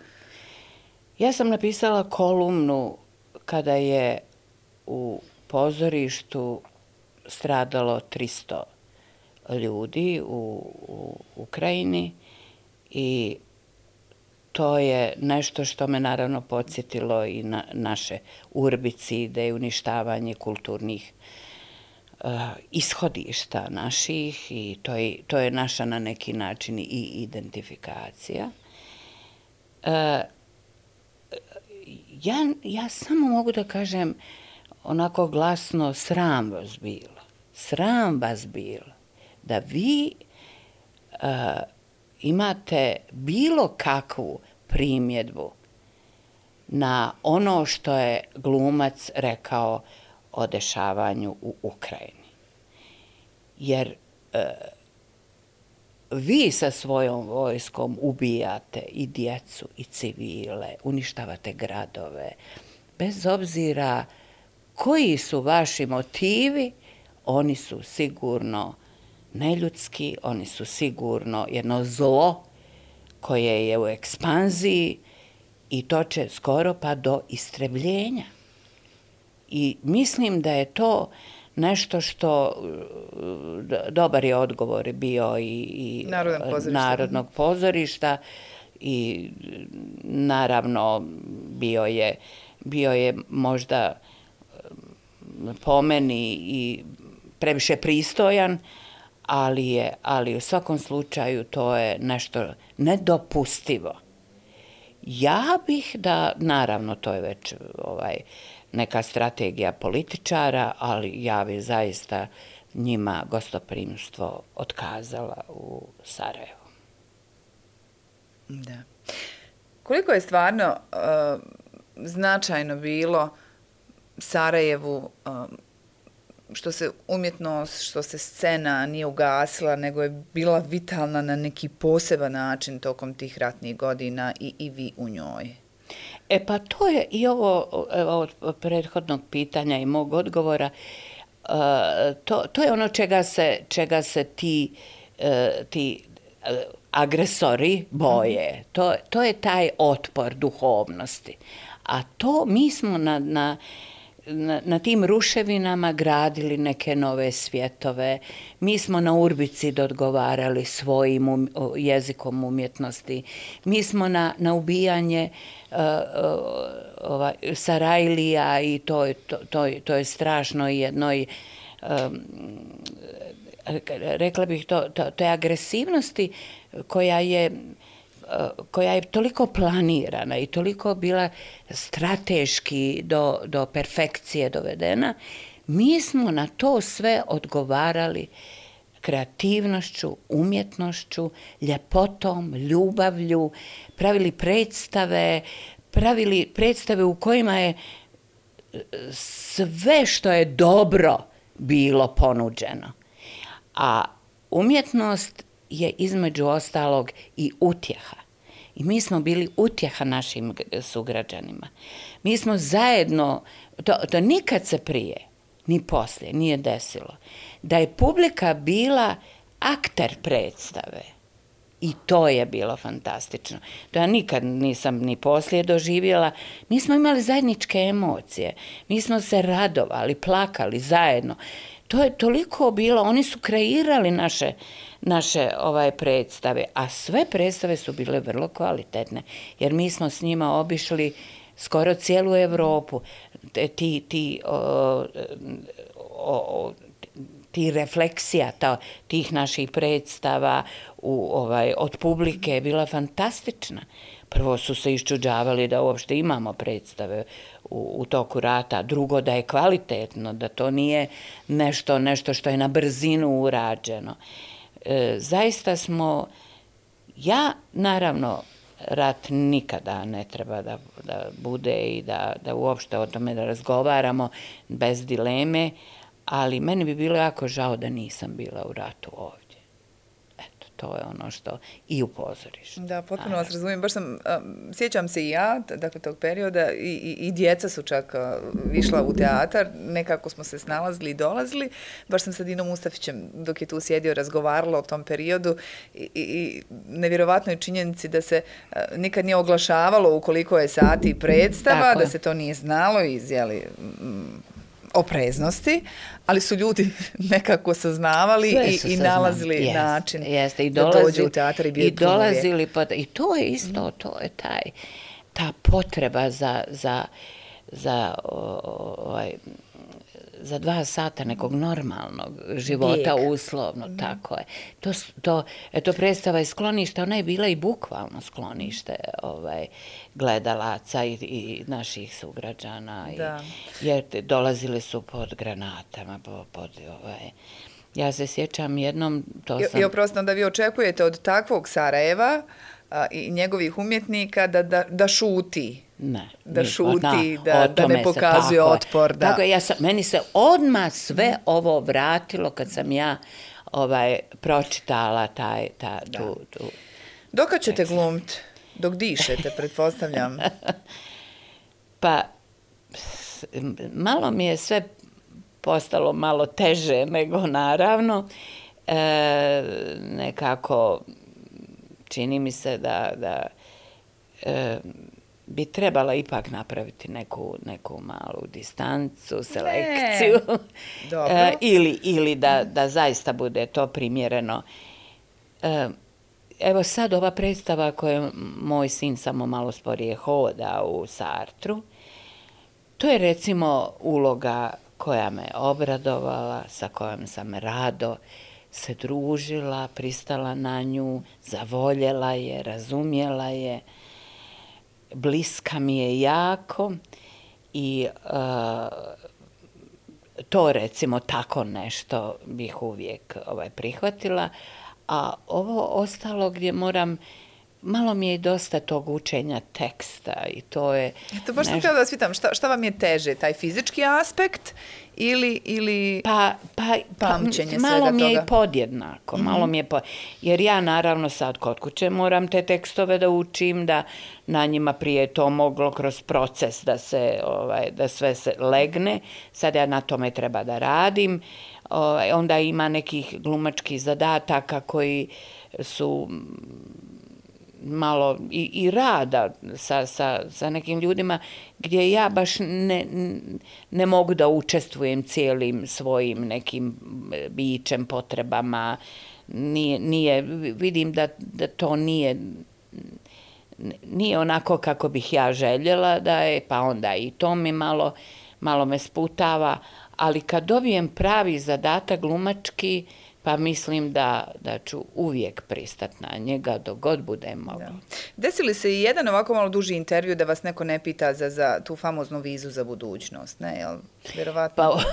Ja sam napisala kolumnu kada je u pozorištu stradalo 300 ljudi u, u Ukrajini i to je nešto što me naravno podsjetilo i na naše urbicide i uništavanje kulturnih uh, ishodišta naših i to je, to je naša na neki način i identifikacija. Uh, ja, ja samo mogu da kažem onako glasno, sram vas bilo. Sram vas bilo da vi uh, imate bilo kakvu primjedbu na ono što je glumac rekao o dešavanju u Ukrajini. Jer uh, vi sa svojom vojskom ubijate i djecu i civile, uništavate gradove, bez obzira koji su vaši motivi, oni su sigurno neljudski, oni su sigurno jedno zlo koje je u ekspanziji i to će skoro pa do istrebljenja. I mislim da je to nešto što dobar je odgovor bio i, i Narodnog pozorišta i naravno bio je, bio je možda po meni i previše pristojan, ali je, ali u svakom slučaju to je nešto nedopustivo. Ja bih da, naravno to je već ovaj, neka strategija političara, ali ja bih zaista njima gostoprimstvo otkazala u Sarajevu. Da. Koliko je stvarno uh, značajno bilo Sarajevu uh, što se umjetnost, što se scena nije ugasila, nego je bila vitalna na neki poseban način tokom tih ratnih godina i, i vi u njoj? E pa to je i ovo evo, od prethodnog pitanja i mog odgovora, uh, to, to je ono čega se, čega se ti, uh, ti uh, agresori boje. Mm. To, to je taj otpor duhovnosti. A to mi smo na, na na, na tim ruševinama gradili neke nove svjetove. Mi smo na Urbici dogovarali svojim um, jezikom umjetnosti. Mi smo na, na ubijanje uh, uh, ovaj, Sarajlija i to, to, to, to je strašno jednoj um, rekla bih to, to, to je agresivnosti koja je koja je toliko planirana i toliko bila strateški do, do perfekcije dovedena, mi smo na to sve odgovarali kreativnošću, umjetnošću, ljepotom, ljubavlju, pravili predstave, pravili predstave u kojima je e, sve što je dobro bilo ponuđeno. A umjetnost je između ostalog i utjeha. I mi smo bili utjeha našim sugrađanima. Mi smo zajedno, to, to nikad se prije, ni poslije, nije desilo, da je publika bila akter predstave. I to je bilo fantastično. To ja nikad nisam ni poslije doživjela. Mi smo imali zajedničke emocije. Mi smo se radovali, plakali zajedno. To je toliko bilo, oni su kreirali naše, naše ovaj predstave, a sve predstave su bile vrlo kvalitetne, jer mi smo s njima obišli skoro cijelu Evropu. Ti, ti, o, o, ti refleksija ta, tih naših predstava u, ovaj, od publike je bila fantastična. Prvo su se iščuđavali da uopšte imamo predstave u, u toku rata, drugo da je kvalitetno, da to nije nešto, nešto što je na brzinu urađeno. E, zaista smo, ja naravno, rat nikada ne treba da, da bude i da, da uopšte o tome da razgovaramo bez dileme, ali meni bi bilo jako žao da nisam bila u ratu ovdje. To je ono što i u pozorištu. Da, potpuno vas razumijem. Baš sam, um, sjećam se i ja, dakle, tog perioda, i, i, i djeca su čak uh, višla u teatar, nekako smo se snalazili i dolazili. Baš sam sa Dinom Mustafićem, dok je tu sjedio, razgovarala o tom periodu i, i, i nevjerovatnoj činjenici da se uh, nikad nije oglašavalo ukoliko je sati predstava, Tako. da se to nije znalo iz, jeli, opreznosti, ali su ljudi nekako saznavali i, i nalazili jeste, način jeste, i dolazi, da dođu u teatr i bio I dolazili, pa, i to je isto, to je taj, ta potreba za, za, za ovaj, za dva sata nekog normalnog života Bijek. uslovno, mm. tako je. To, to, to predstava je sklonište, ona je bila i bukvalno sklonište ovaj, gledalaca i, i naših sugrađana. Da. I, jer dolazili su pod granatama, pod, pod ovaj, Ja se sjećam jednom, to sam... I, i oprostno da vi očekujete od takvog Sarajeva a, i njegovih umjetnika da, da, da šuti. Ne. Da niko, šuti, da, da ne pokazuje tako, otpor. Da. Tako, ja sam, meni se odma sve ovo vratilo kad sam ja ovaj pročitala taj, ta, tu, tu. Dok ćete glumiti? Dok dišete, pretpostavljam. pa, malo mi je sve postalo malo teže nego naravno. E, nekako čini mi se da, da e, bi trebala ipak napraviti neku, neku malu distancu, selekciju. Ne. Dobro. E, ili ili da, da zaista bude to primjereno. E, evo sad ova predstava koju moj sin samo malo sporije hoda u Sartru, to je recimo uloga koja me obradovala, sa kojom sam rado se družila, pristala na nju, zavoljela je, razumjela je, bliska mi je jako i uh, to recimo tako nešto bih uvijek ovaj, prihvatila, a ovo ostalo gdje moram malo mi je dosta tog učenja teksta i to je... To baš sam htjela da vas pitam, šta, šta vam je teže, taj fizički aspekt ili, ili pa, pa, pa pamćenje pa, malo mi je i podjednako, mm -hmm. malo mi je po... jer ja naravno sad kod kuće moram te tekstove da učim, da na njima prije to moglo kroz proces da se, ovaj, da sve se legne, sad ja na tome treba da radim, ovaj, onda ima nekih glumačkih zadataka koji su malo i, i rada sa, sa, sa nekim ljudima gdje ja baš ne, ne mogu da učestvujem cijelim svojim nekim e, bićem, potrebama. Nije, nije, vidim da, da to nije nije onako kako bih ja željela da je, pa onda i to mi malo, malo me sputava, ali kad dobijem pravi zadatak glumački, uh, pa mislim da, da ću uvijek pristat na njega dok god bude moglo. Desili se i jedan ovako malo duži intervju da vas neko ne pita za, za tu famoznu vizu za budućnost, ne, jel? Vjerovatno. Pa,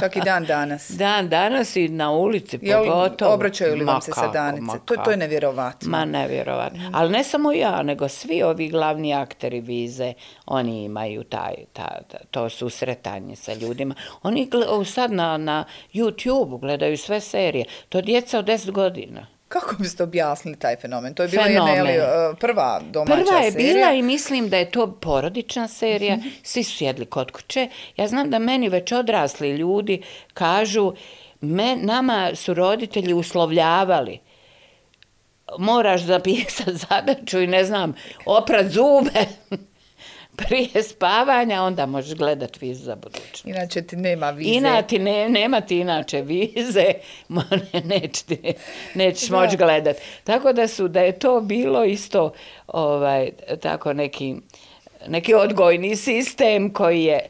Čak i dan danas. Dan danas i na ulici Jel, pogotovo. Obraćaju li vam se sa danice? To, to je nevjerovatno. Ma nevjerovatno. Mm. Ali ne samo ja, nego svi ovi glavni akteri vize, oni imaju taj, ta, ta, to susretanje sa ljudima. Oni sad na, na YouTube gledaju sve serije. To djeca od 10 godina. Kako biste objasnili taj fenomen? To je bila jedna jeli, uh, prva domaća serija. Prva je serija. bila i mislim da je to porodična serija. Svi su sjedli kod kuće. Ja znam da meni već odrasli ljudi kažu, me, nama su roditelji uslovljavali moraš zapisati zadaču i ne znam, oprat zube. Prije spavanja, onda možeš gledat vizu za budućnost. Inače ti nema vize. Inače ne, nema ti inače vize, ne, neć ti, nećeš moći gledat. Tako da su, da je to bilo isto ovaj, tako neki, neki odgojni sistem koji je,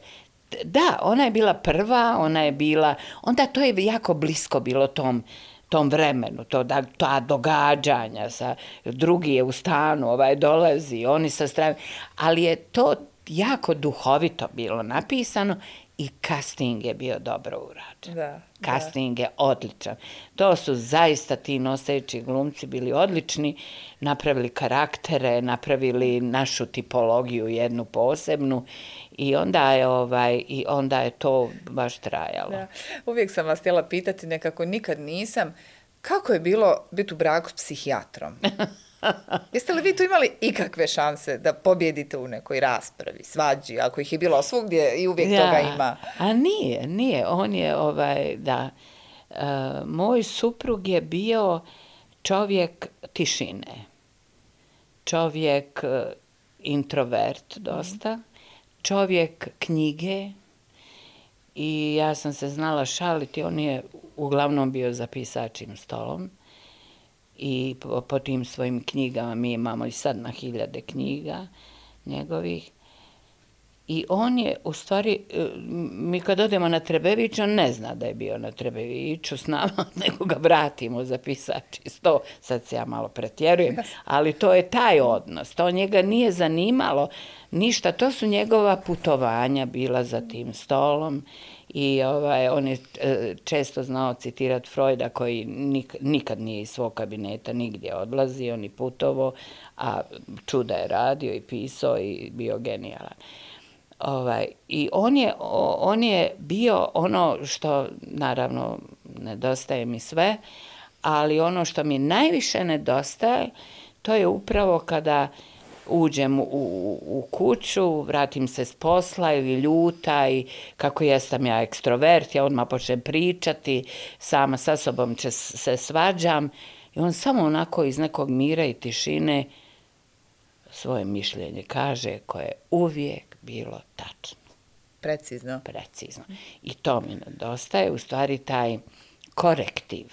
da, ona je bila prva, ona je bila, onda to je jako blisko bilo tom, tom vremenu, to da ta događanja sa drugi je u stanu, ovaj dolazi, oni sa strane, ali je to jako duhovito bilo napisano i casting je bio dobro urađen. Da, casting da. je odličan. To su zaista ti noseći glumci bili odlični, napravili karaktere, napravili našu tipologiju jednu posebnu i onda je ovaj i onda je to baš trajalo. Da. Uvijek sam vas htjela pitati, nekako nikad nisam Kako je bilo biti u braku s psihijatrom? Jeste li vi tu imali ikakve šanse da pobjedite u nekoj raspravi, svađi, ako ih je bilo svugdje i uvijek ja, toga ima? A nije, nije. On je, ovaj, da, uh, moj suprug je bio čovjek tišine, čovjek uh, introvert dosta, čovjek knjige i ja sam se znala šaliti, on je uglavnom bio za pisačim stolom i po, po tim svojim knjigama, mi imamo i sad na hiljade knjiga njegovih. I on je, u stvari, e, mi kad odemo na Trebević, on ne zna da je bio na Trebeviću s nama, nego ga vratimo za pisač iz to. Sad se ja malo pretjerujem, ali to je taj odnos. To njega nije zanimalo ništa. To su njegova putovanja bila za tim stolom i ovaj, on je e, često znao citirati Freuda koji nikad nije iz svog kabineta nigdje odlazio ni putovo, a čuda je radio i pisao i bio genijalan. Ovaj, I on je, on je bio ono što, naravno, nedostaje mi sve, ali ono što mi najviše nedostaje, to je upravo kada uđem u, u kuću, vratim se s posla ili ljuta i kako jesam ja ekstrovert, ja odmah počnem pričati, sama sa sobom će se svađam i on samo onako iz nekog mira i tišine svoje mišljenje kaže koje uvijek bilo tačno. Precizno. Precizno. I to mi nedostaje, u stvari taj korektiv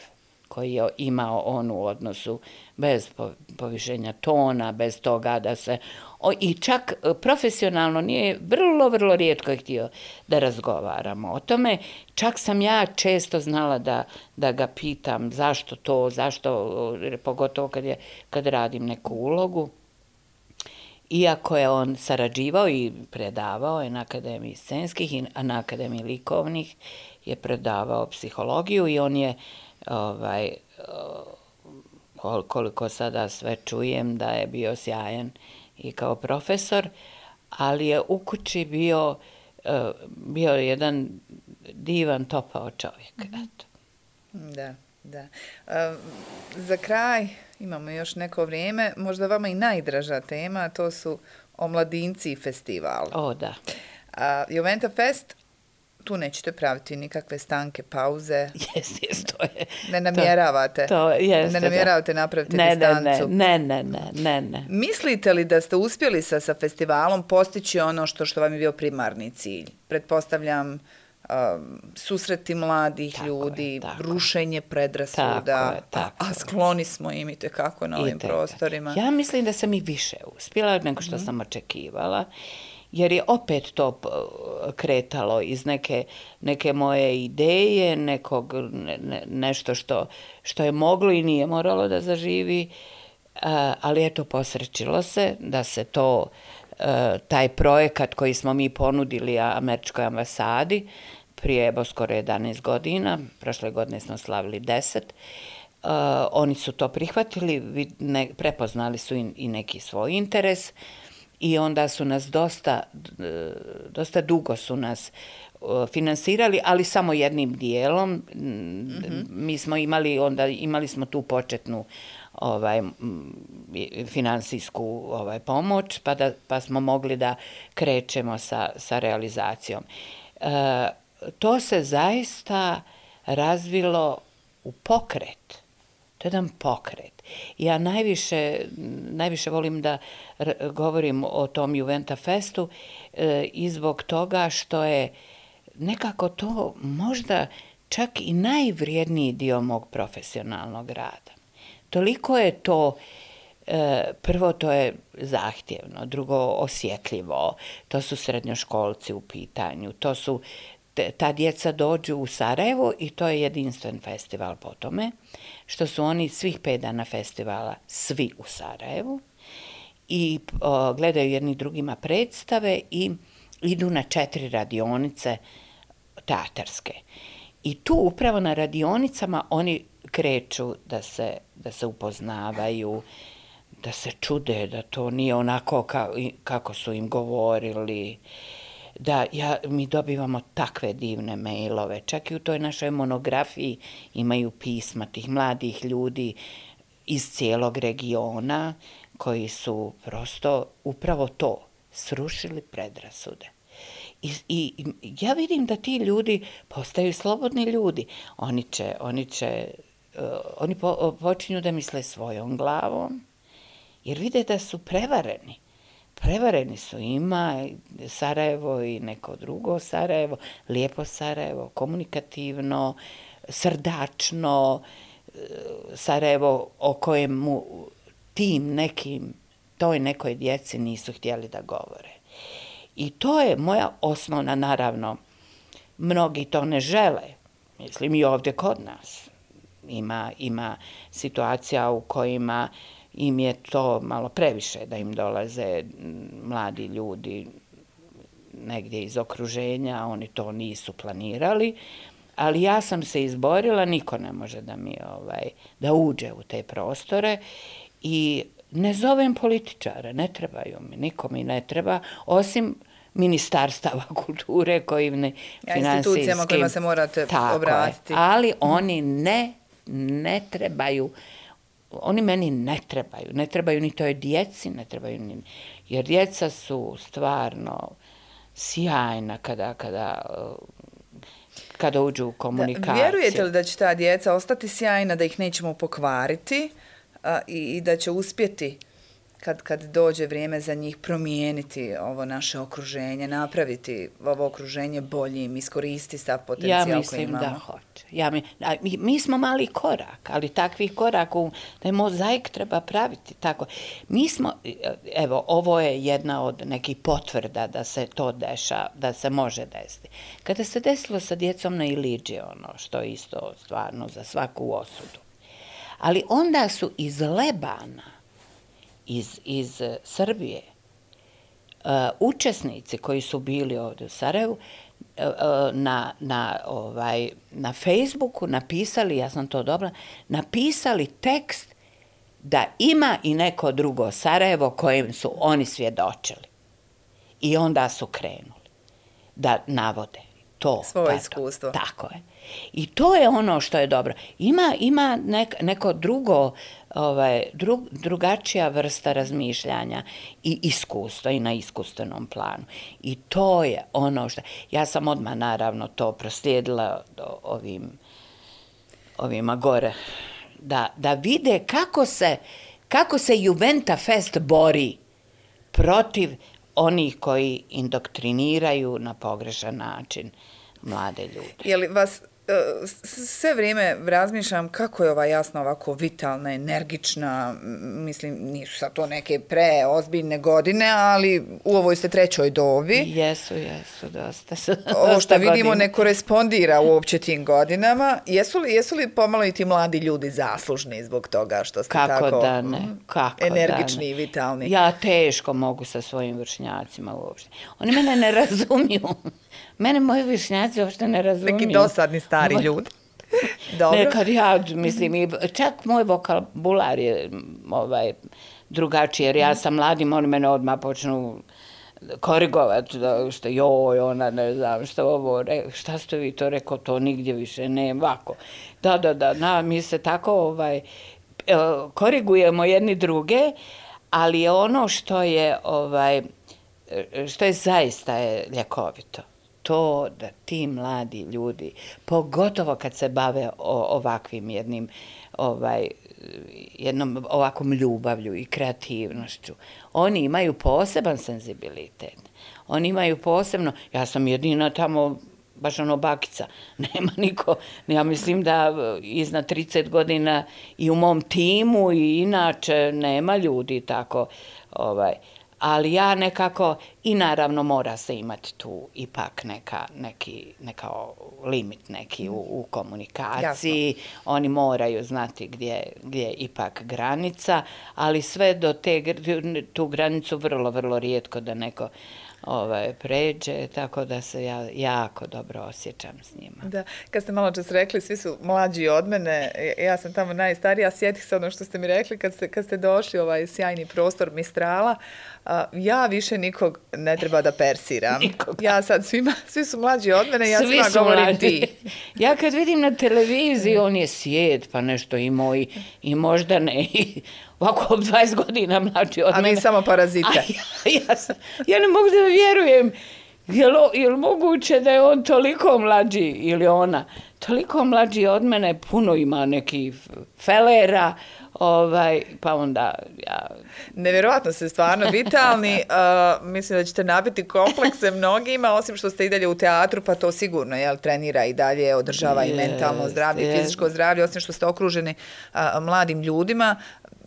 koji je imao on u odnosu bez povišenja tona, bez toga da se... O, I čak e, profesionalno nije vrlo, vrlo rijetko htio da razgovaramo o tome. Čak sam ja često znala da, da ga pitam zašto to, zašto, pogotovo kad, je, kad radim neku ulogu. Iako je on sarađivao i predavao je na Akademiji scenskih i na Akademiji likovnih, je predavao psihologiju i on je ovaj, koliko sada sve čujem da je bio sjajan i kao profesor, ali je u kući bio, eh, bio jedan divan, topao čovjek. Eto. Da, da. E, za kraj imamo još neko vrijeme, možda vama i najdraža tema, to su omladinci i festival. O, da. A, Juventa Fest tu nećete praviti nikakve stanke, pauze. Jes, jes, to je. Ne namjeravate. To, to jest, ne namjeravate da. napraviti ne, distancu. Ne, ne, ne, ne, ne. Mislite li da ste uspjeli sa, sa festivalom postići ono što što vam je bio primarni cilj? Pretpostavljam um, susreti mladih tako ljudi, je, rušenje predrasuda, tako je, tako a, a skloni smo im i kako na ovim prostorima. Ja mislim da sam i više uspjela nego što mm -hmm. sam očekivala jer je opet to kretalo iz neke, neke moje ideje, nekog, ne, nešto što, što je moglo i nije moralo da zaživi, ali eto posrećilo se da se to, taj projekat koji smo mi ponudili američkoj ambasadi prije evo skoro 11 godina, prošle godine smo slavili 10, Uh, oni su to prihvatili, ne, prepoznali su i, i neki svoj interes, uh, i onda su nas dosta, e, dosta dugo su nas e, finansirali, ali samo jednim dijelom. Mm -hmm. Mi smo imali, onda imali smo tu početnu ovaj finansijsku ovaj pomoć pa da pa smo mogli da krećemo sa sa realizacijom. E, to se zaista razvilo u pokret. To je jedan pokret. Ja najviše, najviše volim da govorim o tom Juventa Festu e, i zbog toga što je nekako to možda čak i najvrijedniji dio mog profesionalnog rada. Toliko je to, e, prvo to je zahtjevno, drugo osjetljivo, to su srednjoškolci u pitanju, to su ta djeca dođu u Sarajevo i to je jedinstven festival po tome, što su oni svih pet dana festivala svi u Sarajevu i o, gledaju jedni drugima predstave i idu na četiri radionice teatarske. I tu upravo na radionicama oni kreću da se, da se upoznavaju, da se čude, da to nije onako ka, kako su im govorili, da ja, mi dobivamo takve divne mailove. Čak i u toj našoj monografiji imaju pisma tih mladih ljudi iz cijelog regiona koji su prosto upravo to srušili predrasude. I, i, ja vidim da ti ljudi postaju slobodni ljudi. Oni će, oni će, uh, oni po, počinju da misle svojom glavom, jer vide da su prevareni. Prevareni su ima Sarajevo i neko drugo Sarajevo, lijepo Sarajevo, komunikativno, srdačno, Sarajevo o kojemu tim nekim, toj nekoj djeci nisu htjeli da govore. I to je moja osnovna, naravno, mnogi to ne žele, mislim i ovdje kod nas. Ima, ima situacija u kojima im je to malo previše da im dolaze mladi ljudi negdje iz okruženja, oni to nisu planirali, ali ja sam se izborila, niko ne može da mi ovaj da uđe u te prostore i ne zovem političare, ne trebaju mi, niko mi ne treba, osim ministarstava kulture koji ne ja, institucijama kojima se morate tako obratiti. Je, ali oni ne, ne trebaju, oni meni ne trebaju, ne trebaju ni toj djeci, ne trebaju ni, jer djeca su stvarno sjajna kada, kada, kada uđu u komunikaciju. Da, vjerujete li da će ta djeca ostati sjajna, da ih nećemo pokvariti a, i, i da će uspjeti kad, kad dođe vrijeme za njih promijeniti ovo naše okruženje, napraviti ovo okruženje boljim, iskoristi sav potencijal koji imamo? Ja mislim da hoće. Ja mi, a, mi, mi smo mali korak, ali takvih koraka, da je mozaik treba praviti tako. Mi smo, evo, ovo je jedna od nekih potvrda da se to deša, da se može desiti. Kada se desilo sa djecom na Iliđi, ono što je isto stvarno za svaku osudu, ali onda su iz Lebana, iz, iz eh, Srbije, uh, učesnici koji su bili ovdje u Sarajevu, uh, na, na, ovaj, na Facebooku napisali, ja sam to dobra, napisali tekst da ima i neko drugo Sarajevo kojim su oni svjedočili. I onda su krenuli da navode to. Svoje iskustvo. Tako je. I to je ono što je dobro. Ima, ima nek, neko drugo, ovaj, drug, drugačija vrsta razmišljanja i iskustva i na iskustvenom planu. I to je ono što... Ja sam odmah naravno to proslijedila ovim, ovima gore. Da, da vide kako se, kako se Juventa Fest bori protiv onih koji indoktriniraju na pogrešan način mlade ljude. Je li vas sve vrijeme razmišljam kako je ova jasna ovako vitalna, energična, mislim, nisu sa to neke preozbiljne godine, ali u ovoj ste trećoj dobi. Jesu, jesu, dosta. Ovo što vidimo ne korespondira uopće tim godinama. Jesu li, jesu li pomalo i ti mladi ljudi zaslužni zbog toga što ste kako tako da ne, kako energični da ne. i vitalni? Ja teško mogu sa svojim vršnjacima uopšte. Oni mene ne razumiju. Mene moji višnjaci uopšte ne razumiju. Neki dosadni stari Moj... ljudi. Dobro. Ne, kad ja, mislim, i čak moj vokabular je ovaj, drugačiji, jer ja sam mladim, oni mene odmah počnu korigovati, da, što joj, ona, ne znam, što ovo, re, šta ste vi to rekao, to nigdje više, ne, ovako. Da, da, da, na, mi se tako, ovaj, e, korigujemo jedni druge, ali ono što je, ovaj, što je zaista je ljekovito to da ti mladi ljudi, pogotovo kad se bave o, ovakvim jednim, ovaj, jednom ovakvom ljubavlju i kreativnošću, oni imaju poseban senzibilitet. Oni imaju posebno, ja sam jedina tamo, baš ono bakica, nema niko, ja mislim da iznad 30 godina i u mom timu i inače nema ljudi tako, ovaj, ali ja nekako, i naravno mora se imati tu ipak neka, neki, neka limit neki u, u komunikaciji. Jasno. Oni moraju znati gdje, gdje je ipak granica, ali sve do te, tu granicu vrlo, vrlo rijetko da neko ovaj, pređe, tako da se ja jako dobro osjećam s njima. Da, kad ste malo čas rekli, svi su mlađi od mene, ja sam tamo najstarija, sjetih se ono što ste mi rekli kad ste, kad ste došli ovaj sjajni prostor Mistrala, a, ja više nikog ne treba da persiram. Nikoga. Ja sad svima, svi su mlađi od mene, ja Svi svima govorim mlađi. ti. Ja kad vidim na televiziji, on je svijet, pa nešto i moj, i možda ne, i ovako 20 godina mlađi od A mi mene. samo parazite. A ja, ja, sam, ja ne mogu da vjerujem, je li, je li moguće da je on toliko mlađi ili ona, toliko mlađi od mene, puno ima neki felera, ovaj, pa onda ja Nevjerovatno ste stvarno vitalni. Uh, mislim da ćete nabiti komplekse mnogima, osim što ste i dalje u teatru, pa to sigurno jel, trenira i dalje, održava i mentalno zdravlje, jest. fizičko zdravlje, osim što ste okruženi uh, mladim ljudima.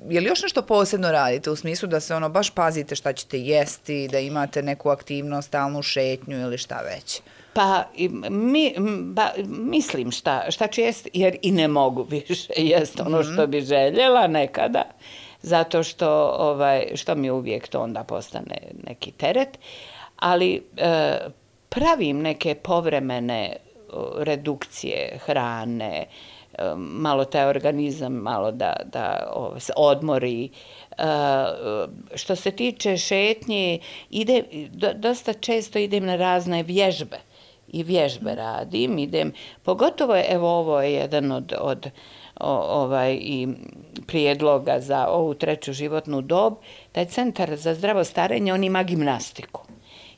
Je li još nešto posebno radite u smislu da se ono baš pazite šta ćete jesti, da imate neku aktivnost, stalnu šetnju ili šta već? Pa, mi, ba, mislim šta, šta ću jest, jer i ne mogu više jest ono što bi željela nekada, zato što, ovaj, što mi uvijek to onda postane neki teret, ali e, pravim neke povremene redukcije hrane, e, malo taj organizam malo da, da o, se odmori. E, što se tiče šetnje, ide, dosta često idem na razne vježbe i vježbe radim, idem, pogotovo je, evo ovo je jedan od, od o, ovaj i prijedloga za ovu treću životnu dob, taj centar za zdravo starenje, on ima gimnastiku.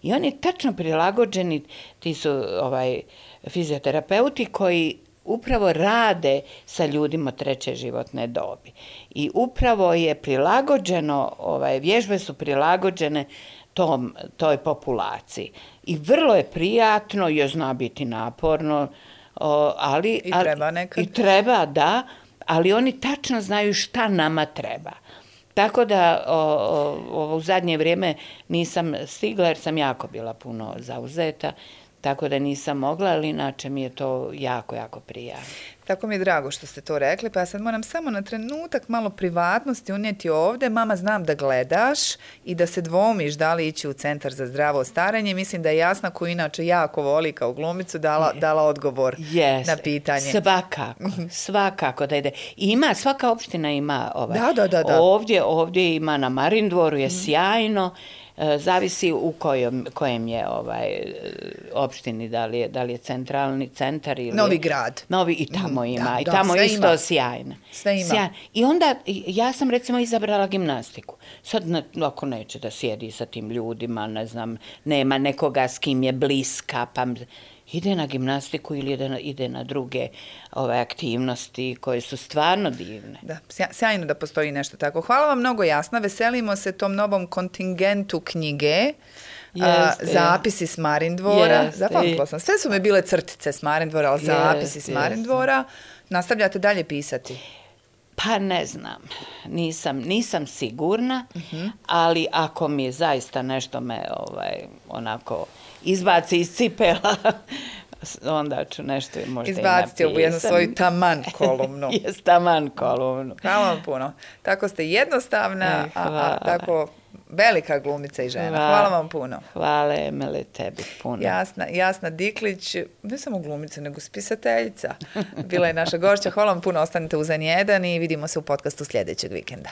I oni tačno prilagođeni, ti su ovaj fizioterapeuti koji upravo rade sa ljudima treće životne dobi. I upravo je prilagođeno, ovaj, vježbe su prilagođene tom, toj populaciji. I vrlo je prijatno, je zna biti naporno, o, ali... I treba nekad. I treba, da, ali oni tačno znaju šta nama treba. Tako da o, o, ovo u zadnje vrijeme nisam stigla jer sam jako bila puno zauzeta, tako da nisam mogla, ali inače mi je to jako, jako prijatno. Tako mi je drago što ste to rekli, pa ja sad moram samo na trenutak malo privatnosti unijeti ovde. Mama, znam da gledaš i da se dvomiš da li ići u Centar za zdravo starenje. Mislim da je Jasna, koju inače jako voli kao glumicu, dala, dala odgovor Jeste. na pitanje. Svakako, svakako da ide. Ima, svaka opština ima ovaj. Da, da, da, da. Ovdje, ovdje ima na Marindvoru je sjajno. E, Zavisi u kojom, kojem je ovaj e, opštini, da li je, da li je centralni centar ili... Novi grad. Novi, i tamo Mhm, ima. da, I da, tamo sve isto ima. sjajno. Sve ima. Sjajno. I onda, ja sam recimo izabrala gimnastiku. Sad, ne, ako neće da sjedi sa tim ljudima, ne znam, nema nekoga s kim je bliska, pa ide na gimnastiku ili ide na, ide na druge ove aktivnosti koje su stvarno divne. Da, sja- sjajno da postoji nešto tako. Hvala vam mnogo jasna. Veselimo se tom novom kontingentu knjige. A, Jeste. zapisi s Marindvora. Jeste. Zapamtila sam. Sve su mi bile crtice s Marindvora, ali zapisi s Marindvora. Nastavljate dalje pisati. Pa ne znam, nisam, nisam sigurna, ali ako mi zaista nešto me ovaj, onako izbaci iz cipela, onda ću nešto možda Izbaciti i ovu jednu napisam. svoju taman kolumnu. Jes taman kolumnu. Hvala vam puno. Tako ste jednostavna, E, a, a hvala. tako velika glumica i žena. Hvala vam puno. Hvala Emele tebi puno. Jasna, Jasna Diklić, ne samo glumica, nego spisateljica. Bila je naša gošća. Hvala vam puno, ostanite uz N1 i vidimo se u podcastu sljedećeg vikenda.